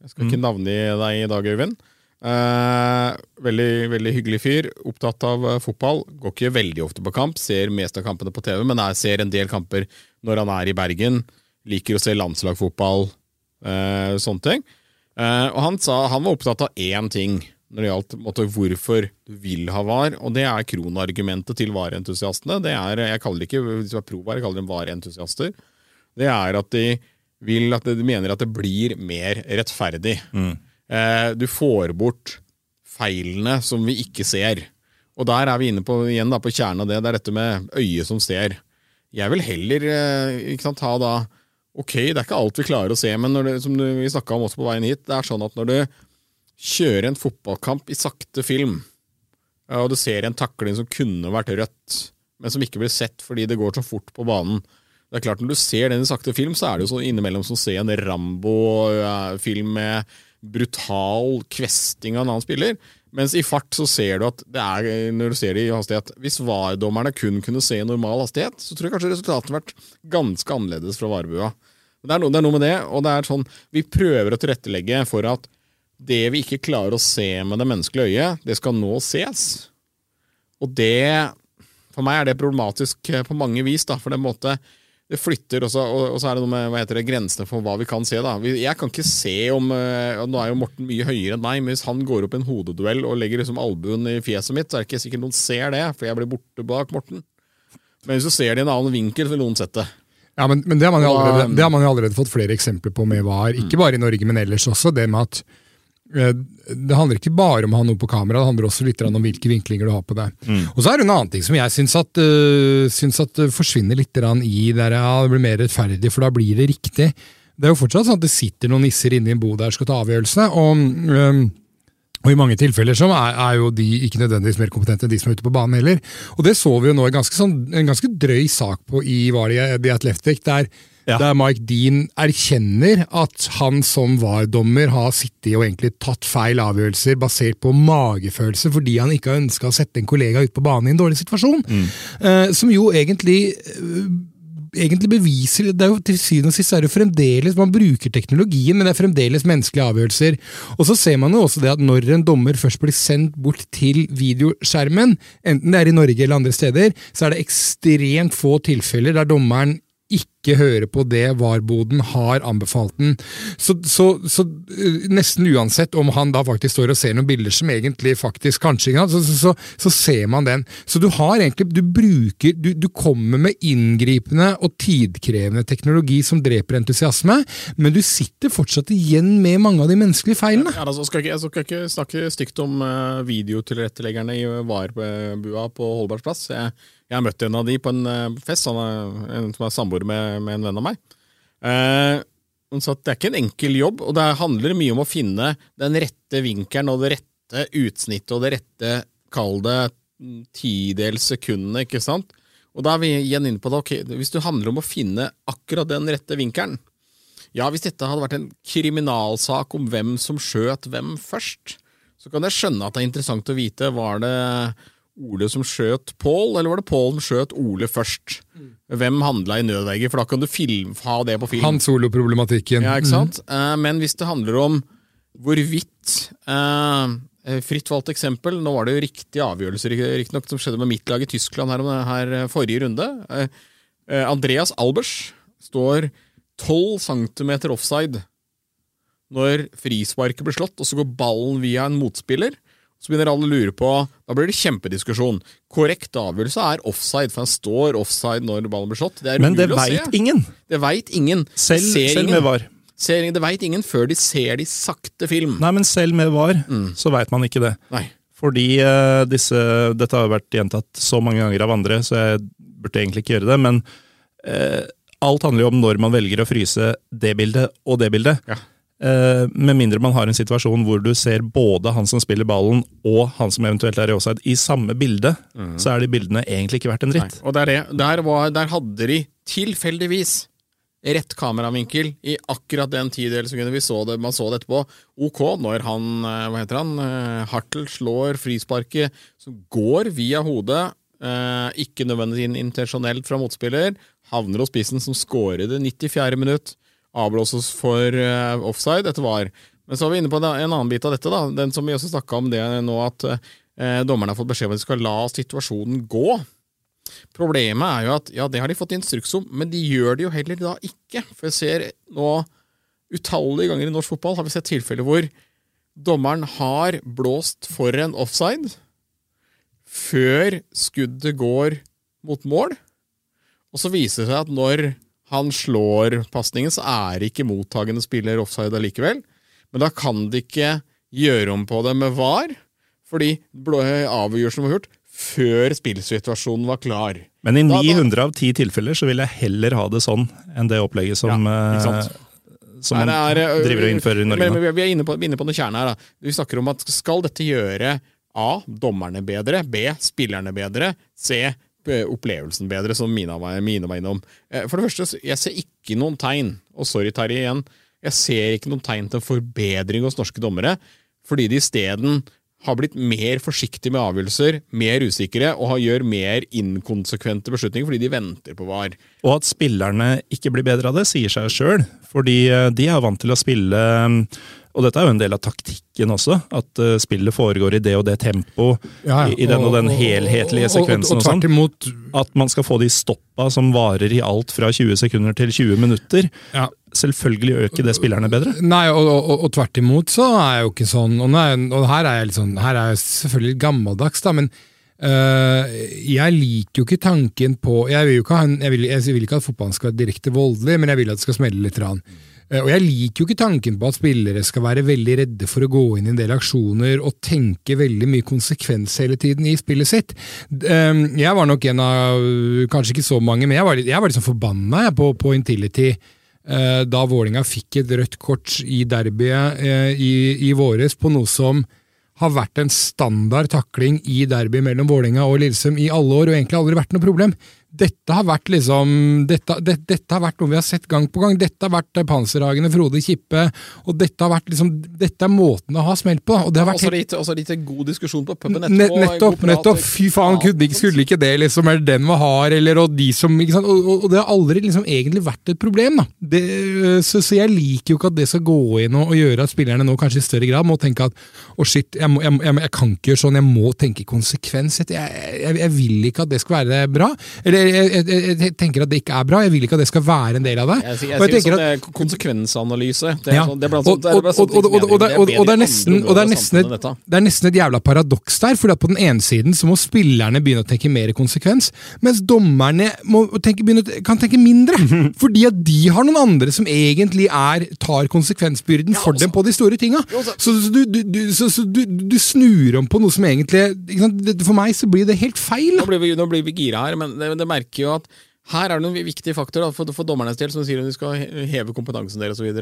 Jeg skal ikke navne deg i dag, Øyvind. Eh, veldig, veldig hyggelig fyr. Opptatt av fotball. Går ikke veldig ofte på kamp. Ser mest av kampene på TV, men jeg ser en del kamper når han er i Bergen. Liker å se landslagsfotball, eh, sånne ting. Eh, og han sa han var opptatt av én ting når det gjaldt måte, hvorfor du vil ha VAR, og det er kronargumentet til VAR-entusiastene. Det er, Jeg kaller det ikke hvis det er pro-VAR, jeg kaller dem VAR-entusiaster. Det er at de vil at de mener at det blir mer rettferdig. Eh, du får bort feilene som vi ikke ser. Og der er vi inne på, igjen da, på kjernen av det. Det er dette med øyet som ser. Jeg vil heller eh, ikke sant, ha da Ok, det er ikke alt vi klarer å se, men når det, som du, vi snakka om også på veien hit, det er sånn at når du kjører en fotballkamp i sakte film, og du ser en takling som kunne vært rødt, men som ikke blir sett fordi det går så fort på banen. Det er klart Når du ser den i sakte film, så er det jo sånn innimellom som å se en Rambo-film med brutal kvesting av en annen spiller. Mens i fart så ser du at det er, når du ser det i hastighet Hvis VAR-dommerne kun kunne se normal hastighet, så tror jeg kanskje resultatet hadde vært ganske annerledes fra varebua. Det er, noe, det er noe med det, og det er sånn Vi prøver å tilrettelegge for at det vi ikke klarer å se med det menneskelige øyet, det skal nå ses. Og det For meg er det problematisk på mange vis, da, for det måte det flytter også, og, og så er det noe med hva heter det, grensene for hva vi kan se. da. Jeg kan ikke se om eh, og Nå er jo Morten mye høyere enn meg, men hvis han går opp i en hodeduell og legger liksom albuen i fjeset mitt, så er det ikke sikkert noen ser det, for jeg blir borte bak Morten. Men hvis du ser det i en annen vinkel, så vil noen sett det. Ja, men, men det, har man jo allerede, um, det har man jo allerede fått flere eksempler på med VAR. Ikke bare i Norge, men ellers også. Det med at eh, det handler ikke bare om å ha noe på kamera, det handler også litt om hvilke vinklinger du har på det. Og så er det en annen ting som jeg syns at, uh, syns at uh, forsvinner litt i der ja, det blir mer rettferdig, for da blir det riktig. Det er jo fortsatt sånn at det sitter noen nisser inne i en bod der og skal ta avgjørelsene. og... og i mange tilfeller så er, er jo de ikke nødvendigvis mer kompetente enn de som er ute på banen heller. Og det så vi jo nå i ganske sånn, en ganske drøy sak på i var det The Athletic, der, Ja. der Mike Dean erkjenner at han som VAR-dommer har sittet og egentlig tatt feil avgjørelser basert på magefølelse fordi han ikke har ønska å sette en kollega ut på banen i en dårlig situasjon. Eh, som jo egentlig eh, egentlig beviser Det er jo til syvende og sist er det fremdeles Man bruker teknologien, men det er fremdeles menneskelige avgjørelser. Og så ser man jo også det at når en dommer først blir sendt bort til videoskjermen, enten det er i Norge eller andre steder, så er det ekstremt få tilfeller der dommeren ikke høre på det VAR-boden har anbefalt den. Så, så, så, uh, nesten uansett om han da faktisk står og ser noen bilder som egentlig faktisk kanskje så, så, så ser man den. Så du har egentlig Du bruker Du, du kommer med inngripende og tidkrevende teknologi som dreper entusiasme, men du sitter fortsatt igjen med mange av de menneskelige feilene. Ja, altså, skal ikke, jeg skal ikke snakke stygt om uh, videotilretteleggerne i VAR-bua på Holbergs plass. Jeg jeg har møtt en av de på en uh, fest, han er, en som er samboer med, med, en venn av meg. Hun sa at Det er ikke en enkel jobb, og det handler mye om å finne den rette vinkelen og det rette utsnittet og det rette, kall det, tidels sekundene, ikke sant? Og da er vi igjen inne på det, ok, hvis det handler om å finne akkurat den rette vinkelen Ja, hvis dette hadde vært en kriminalsak om hvem som skjøt hvem først, så kan jeg skjønne at det er interessant å vite var det Ole som skjøt Pål, eller var det Pål som skjøt Ole først? Hvem handla i nødverge? For da kan du film, ha det på film. Hans soloproblematikken. Ja, ikke sant? Mm. men hvis det handler om hvorvidt uh, Fritt valgt eksempel. Nå var det jo riktige avgjørelser riktignok som skjedde med mitt lag i Tyskland her, her forrige runde. Uh, Andreas Albers står 12 cm offside når frisparket blir slått, og så går ballen via en motspiller. Så begynner alle å lure på Da blir det kjempediskusjon. Korrekt avgjørelse er offside, for han står offside når ballen blir slått. Det Men det veit ingen! Det veit ingen. Selv, selv ingen. med VAR. Ser, det veit ingen før de ser de sakte film. Nei, men selv med VAR mm. så veit man ikke det. Nei. Fordi uh, disse Dette har vært gjentatt så mange ganger av andre, så jeg burde egentlig ikke gjøre det. Men uh, alt handler jo om når man velger å fryse det bildet og det bildet. Ja. Uh, med mindre man har en situasjon hvor du ser både han som spiller ballen og han som eventuelt er i offside i samme bilde, mm. så er de bildene egentlig ikke verdt en dritt. Nei. Og der, der, var, der, hadde de tilfeldigvis rett kameravinkel i akkurat den tidelsekunden vi så det, man så det etterpå. Ok, når han, eh, hva heter han, uh, Hartel slår frisparket som går via hodet, ikke nødvendigvis intensjonelt fra motspiller, havner hos spissen som skårer det 94. minutt avblåses for uh, offside. Dette var Men så er vi inne på en annen bit av dette, da. Den som vi også snakka om det nå, at uh, dommerne har fått beskjed om at de skal la situasjonen gå. Problemet er jo at ja, det har de fått instruks om, men de gjør det jo heller da ikke. For jeg ser nå utallige ganger i norsk fotball har vi sett tilfeller hvor dommeren har blåst for en offside før skuddet går mot mål, og så viser det seg at når han slår pasningen, så er ikke mottagende spiller offside allikevel. Men da kan de ikke gjøre om på det med VAR, fordi avgjørelsen var gjort før spillsituasjonen var klar. Men i 900 da, av 10 tilfeller så vil jeg heller ha det sånn enn det opplegget som, ja, eh, som man er, driver og innfører i Norge. Men, men, vi er inne på, inne på noe kjerne her. Da. Vi snakker om at skal dette gjøre A. Dommerne bedre. B. Spillerne bedre. C opplevelsen bedre, som Mina var, Mina var innom. Eh, for det første, jeg ser ikke noen tegn, og sorry Terje igjen, jeg ser ikke noen tegn til forbedring hos norske dommere, fordi de isteden har blitt mer forsiktige med avgjørelser, mer usikre og gjør mer inkonsekvente beslutninger fordi de venter på VAR. Og at spillerne ikke blir bedre av det, sier seg sjøl. Fordi eh, de er vant til å spille og dette er jo en del av taktikken også, at uh, spillet foregår i det og det tempo, ja, i, i, den og, og den helhetlige sekvensen og, og, og, og sånn. At man skal få de stoppa som varer i alt fra 20 sekunder til 20 minutter. Ja. Selvfølgelig gjør ikke det spillerne bedre. Nei, og, tvert imot så er jeg jo ikke sånn, og, her er jeg, sånn, her er jeg selvfølgelig gammeldags, da, men Uh, jeg liker jo ikke tanken på Jeg vil ikke, ha, jeg vil, jeg vil ikke at fotballen skal være direkte voldelig, men jeg vil at det skal smelle litt. Rann. Eh, og jeg liker jo ikke tanken på at spillere skal være veldig redde for å gå inn i en del aksjoner og tenke veldig mye konsekvens hele tiden i spillet sitt. Ehm, jeg var nok en av, kanskje ikke så mange, men jeg var, jeg var liksom forbanna på, på Intility eh, da Vålinga fikk et rødt kort i derbyet eh, i, i våres på noe som har vært en standard takling i derby mellom Vålinga og Lillesund i alle år, og egentlig aldri vært noe problem. Dette har vært liksom dette, det, dette har vært noe vi har sett gang på gang. Dette har vært eh, Panserhagene, Frode Kippe, og dette har vært liksom Dette er måten det har smelt på. Og det har vært Også helt litt, og litt god diskusjon på puben etterpå. Nettopp, nettopp. Fy faen, Ja, kunne, skulle ikke det, liksom? eller den var hard, eller og de som ikke sant? Og, og, og det har aldri liksom egentlig vært et problem, da. Det, så, så jeg liker jo ikke at det skal gå inn og, og gjøre at spillerne nå kanskje i større grad må tenke at å shit, jeg, må, jeg, jeg, jeg kan ikke gjøre sånn, jeg må tenke konsekvens. Jeg, jeg vil ikke at det skal være bra. Eller jeg, jeg, jeg, jeg tenker at det ikke er bra, jeg vil ikke at det skal være en del av det. Jeg, sier- Og jeg, sier at- sånn at, konsekvensanalyse. Det er, ja. sånn, det er blant Og- det er og- og- og- og- og det- og- og det er nesten- og det er nesten et- det er nesten et jævla paradoks der, for på den ene siden så må spillerne begynne å tenke mer konsekvens, mens dommerne må tenke, begynne, kan tenke mindre. Fordi at de har noen andre som egentlig er, tar konsekvensbyrden for dem på de store tinga. Så, så, du, du, du, så, så du, du snur om på noe som egentlig ikke sant? For meg så blir det helt feil. Nå blir vi, nå blir vi gira her, men det, det merker jo at her er det noen viktige faktorer for, for dommernes del, som sier at de skal heve kompetansen deres osv.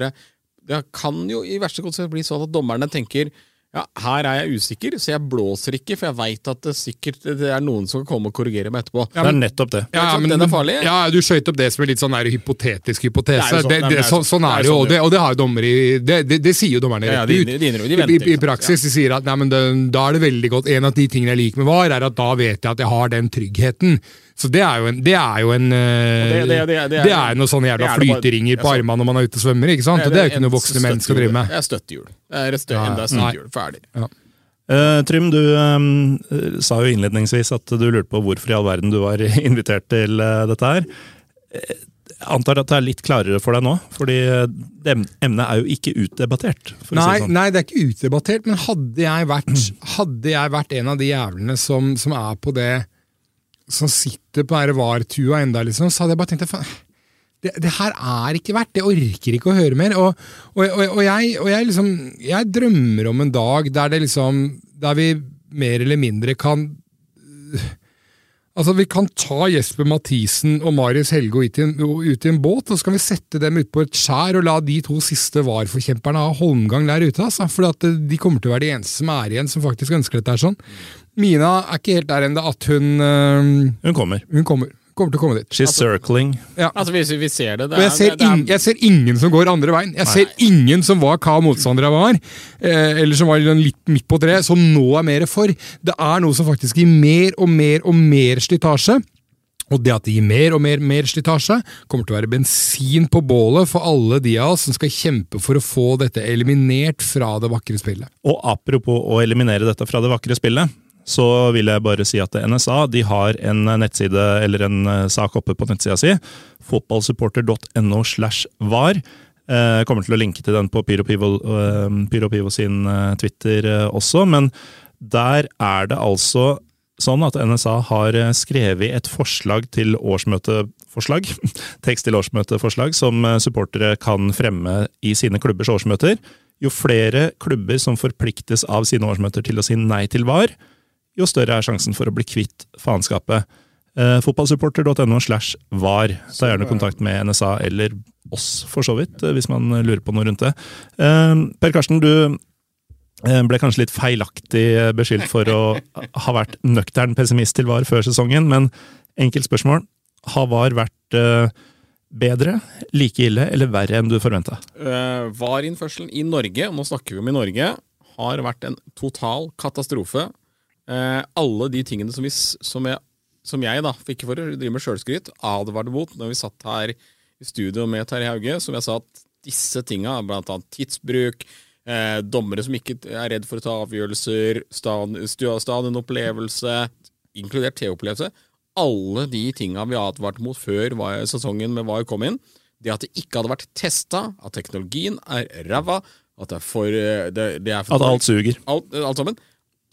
Det kan jo i verste konsekvens bli sånn at dommerne tenker ja, her er jeg usikker, så jeg blåser ikke, for jeg veit at det sikkert det er noen som kan komme og korrigere meg etterpå. Det er nettopp det. Ja, men, Den er farlig. Ja, Du skøyt opp det som en litt sånn der hypotetisk hypotese. Det er sånn- Det, det, det er sånn- sånn det er det jo, sånn og det, og det har jo dommere i det, sier jo dommerne Ja, ja, rett de- ut. de- de de I, venter, i, I praksis de sier at nei, men da er det veldig godt En av de tingene jeg liker med VAR, er at da vet jeg at jeg har den tryggheten. Så det er jo en Det er jo en eh, det- det- det- det er- Det er noe sånne jævla er flyteringer på armene når man er ute og svømmer, ikke sant? Og det er jo ikke noe voksne menn skal drive med. Det er støttehjul. Det er Ja, enda støttehjul. Ferdig. Eh, Trym, du um, sa jo innledningsvis at du lurte på hvorfor i all verden du var invitert til uh, dette her. Eh, Jeg antar at det er litt klarere for deg nå, fordi det emnet er jo ikke utdebattert. For å si Nei, det sånn. nei, det er ikke utdebattert, men hadde jeg vært, hadde jeg vært en av de jævlene som, som er på det Som sitter på den VAR-tua enda, liksom, så hadde jeg bare tenkt at det, det her er ikke verdt det. Orker ikke å høre mer. Og, og, og, og, jeg, jeg, liksom, jeg drømmer om en dag der det liksom Der vi mer eller mindre kan Altså, Vi kan ta Jesper Mathisen og Marius Helge ut i, en, ut i en båt, og så kan vi sette dem ut på et skjær og la de to siste VAR-forkjemperne ha holmgang der ute. Altså, for de kommer til å være de eneste som er igjen som faktisk ønsker dette. her sånn. Mina er ikke helt der ennå at hun øh, Hun kommer. Hun kommer, kommer til å komme dit. She's circling. Ja. Altså, hvis vi ser det, det er, jeg ser, det er, ing, jeg ser ingen som går andre veien. Jeg ser ingen som var hva motstandere var, eh, eller som var litt midt på treet, som nå er mer for. Det er noe som faktisk gir mer og mer og mer slitasje. Og det at det gir mer og mer, mer slitasje, kommer til å være bensin på bålet for alle de av oss som skal kjempe for å få dette eliminert fra det vakre spillet. Og apropos å eliminere dette fra det vakre spillet, så vil jeg bare si at NSA de har en nettside, eller en eh, sak oppe på nettsida si, fotballsupporter.no slash var. Jeg kommer til å linke til den på Pyro Pivo, eh, sin eh, Twitter eh, også, men der er det altså sånn at NSA har eh, skrevet et forslag til årsmøteforslag, tekst til årsmøteforslag, som eh, supportere kan fremme i sine klubbers årsmøter. Jo flere klubber som forpliktes av sine årsmøter til å si nei til VAR, jo større er sjansen for å bli kvitt faenskapet. Eh, Fotballsupporter.no slash var. Ta gjerne kontakt med NSA eller oss, for så vidt, eh, hvis man lurer på noe rundt det. Eh, per Karsten, du eh, ble kanskje litt feilaktig beskyldt for å ha vært nøktern pessimist til VAR før sesongen, men enkelt spørsmål. Har VAR vært eh, bedre, like ille eller verre enn du forventa? Uh, VAR-innførselen i Norge, og nå snakker vi om i Norge, har vært en total katastrofe. Eh, alle de tingene som, vi, som, jeg, som jeg, da, for ikke for å drive med sjølskryt, advarte mot når vi satt her i studio med Terje Hauge, som jeg sa at disse tinga, blant annet tidsbruk, eh, dommere som ikke er redd for å ta avgjørelser, stad- stadionopplevelse, inkludert T-opplevelse, alle de tinga vi advarte mot før VAR- sesongen med VAR kom inn, det at det ikke hadde vært testa, at teknologien er ræva, at det er for eh, det, det er for At alt suger. alt, alt sammen.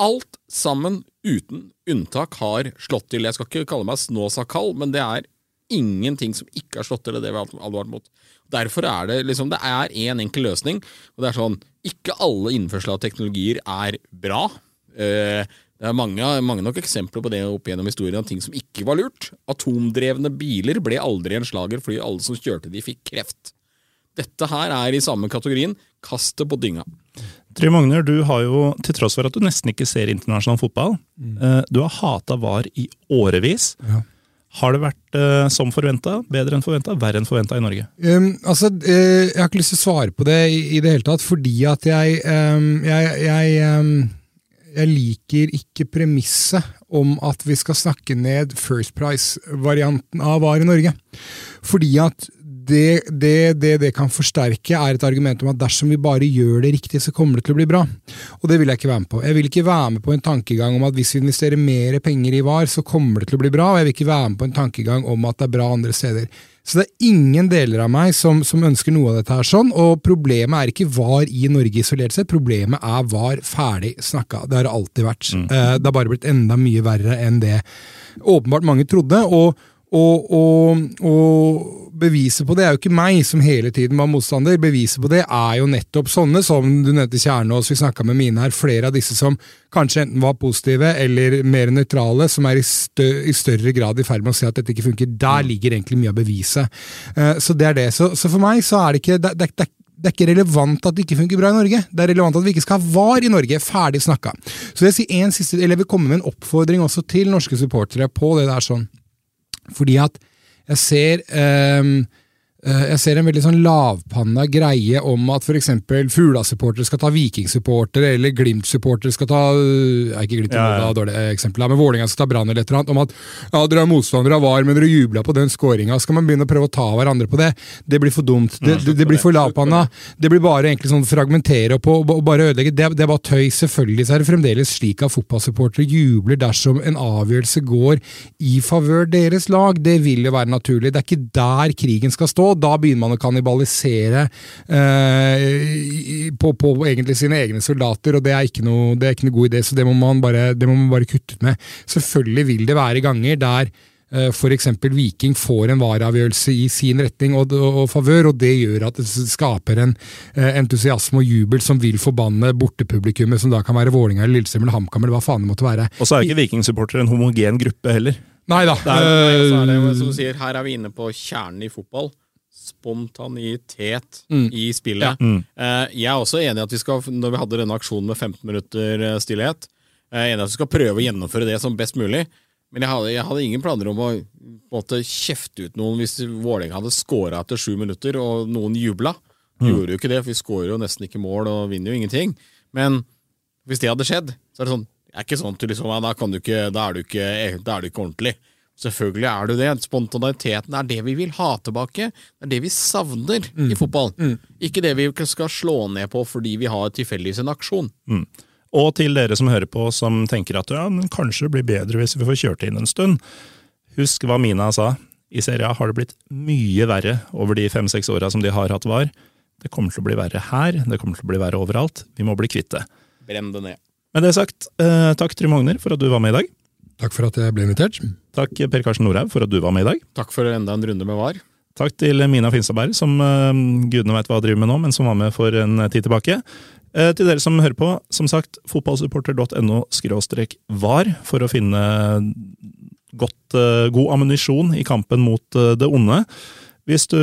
Alt sammen, uten unntak, har slått til. Jeg skal ikke kalle meg snåsakall, men det er ingenting som ikke har slått til. Det vi har advart mot. Derfor er det liksom Det er én en enkel løsning. Og det er sånn Ikke alle innførsel av teknologier er bra. Eh, det er mange, mange nok eksempler på det opp gjennom historien av ting som ikke var lurt. Atomdrevne biler ble aldri en slager fordi alle som kjørte de, fikk kreft. Dette her er i samme kategorien. Kast det på dynga. Trym Magner, du har jo, til tross for at du nesten ikke ser internasjonal fotball, mm. du har hata VAR i årevis. Ja. Har det vært uh, som forventa, bedre enn forventa, verre enn forventa i Norge? Um, altså, uh, Jeg har ikke lyst til å svare på det i, i det hele tatt, fordi at jeg um, jeg, jeg, um, jeg, liker ikke premisset om at vi skal snakke ned First Price-varianten av VAR i Norge. Fordi at det, det, det, det kan forsterke, er et argument om at dersom vi bare gjør det riktig, så kommer det til å bli bra. Og det vil jeg ikke være med på. Jeg vil ikke være med på en tankegang om at hvis vi investerer mer penger i VAR, så kommer det til å bli bra, og jeg vil ikke være med på en tankegang om at det er bra andre steder. Så det er ingen deler av meg som, som ønsker noe av dette her sånn, og problemet er ikke VAR i Norge isolert sett, problemet er VAR ferdig snakka. Det har det alltid vært. Mm. Eh, det har bare blitt enda mye verre enn det åpenbart mange trodde. og og, og, og, beviset på det er jo ikke meg, som hele tiden var motstander. Beviset på det er jo nettopp sånne som du nevnte Kjernås, vi snakka med mine her. Flere av disse som kanskje enten var positive eller mer nøytrale, som er i, stø, i, større grad i ferd med å se at dette ikke funker. Der mm. ligger egentlig mye av beviset. Uh, så det er det. Så, så, for meg så er det ikke det, det, det, det er ikke relevant at det ikke funker bra i Norge. Det er relevant at vi ikke skal ha VAR i Norge. Ferdig snakka. Så jeg, sier en siste, eller jeg vil komme med en oppfordring også til norske supportere på det der sånn. Fordi at jeg ser um, jeg ser en veldig sånn lavpanna greie om at f.eks. Fugla-supportere skal ta Viking-supportere, eller Glimt-supportere skal ta er Ikke Glimt, ja, ja. dårlig eksempel, men Vålerenga skal ta Brann eller et eller annet. Om at ja, dere er motstandere av VAR, men dere jubla på den skåringa. Skal man begynne å prøve å ta hverandre på det? Det blir for dumt. Det, det, det blir for lavpanna. Det blir bare egentlig sånn fragmentere og, og bare ødelegge. Det, det er bare tøy. Selvfølgelig så er det fremdeles slik at fotballsupportere jubler dersom en avgjørelse går i favør deres lag. Det vil jo være naturlig. Det er ikke der krigen skal stå og da begynner man å kannibalisere eh, på, på, egentlig sine egne soldater, og det er ikke noe, det er ikke noe god idé, så det må, man bare, det må man bare kutte ut med. Selvfølgelig vil det være ganger der eh, f.eks. Viking får en vareavgjørelse i sin retning og, og, og, favør, og det gjør at det skaper en eh, entusiasme og jubel som vil forbanne bortepublikummet, som da kan være Vålinga eller Lillestrøm eller HamKam eller hva faen det måtte være. Og så er ikke Viking-supportere en homogen gruppe heller. Nei da. her er vi inne på kjernen i fotball spontanitet mm. i spillet. Ja. Mm. Uh, jeg er også enig i at vi skal, når vi hadde denne aksjonen med 15 minutter eh, stillhet, jeg er enig i at vi skal prøve å gjennomføre det som best mulig. Men jeg hadde, jeg hadde ingen planer om å måtte kjefte ut noen hvis Vålerenga hadde scora etter sju minutter og noen jubla. Mm. Gjorde jo ikke det, for vi skårer jo nesten ikke mål og vinner jo ingenting. Men hvis det hadde skjedd, så er det sånn det er ikke sånn til liksom, da, du ikke, da, er du ikke, da er du ikke ordentlig. Selvfølgelig er du det. Spontaniteten er det vi vil ha tilbake. Det er det vi savner mm. i fotball. Mm. Ikke det vi skal slå ned på fordi vi har tilfeldigvis en aksjon. Mm. Og til dere som hører på som tenker at ja, kanskje det blir bedre hvis vi får kjørt inn en stund. Husk hva Mina sa. I Serie A har det blitt mye verre over de fem-seks åra som de har hatt VAR. Det kommer til å bli verre her, det kommer til å bli verre overalt. Vi må bli kvitt det. Brenn det ned. Med det sagt, eh, takk Trym Hogner for at du var med i dag. Takk for at jeg ble invitert. Takk Per Karsten Norhaug for at du var med i dag. Takk for enda en runde med VAR. Takk til Mina Finstadberg, som uh, gudene veit hva driver med nå, men som var med for en tid tilbake. Uh, til dere som hører på, som sagt, fotballsupporter.no var for å finne godt, uh, god ammunisjon i kampen mot det onde. Hvis du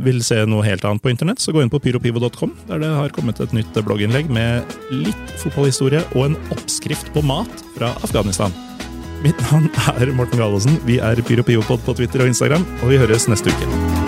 vil se noe helt annet på internett, så gå inn på pyropivo.com, der det har kommet et nytt blogginnlegg med litt fotballhistorie og en oppskrift på mat fra Afghanistan. Mitt navn er Morten Galaasen. Vi er Pyro Pivopod på Twitter og Instagram, og vi høres neste uke.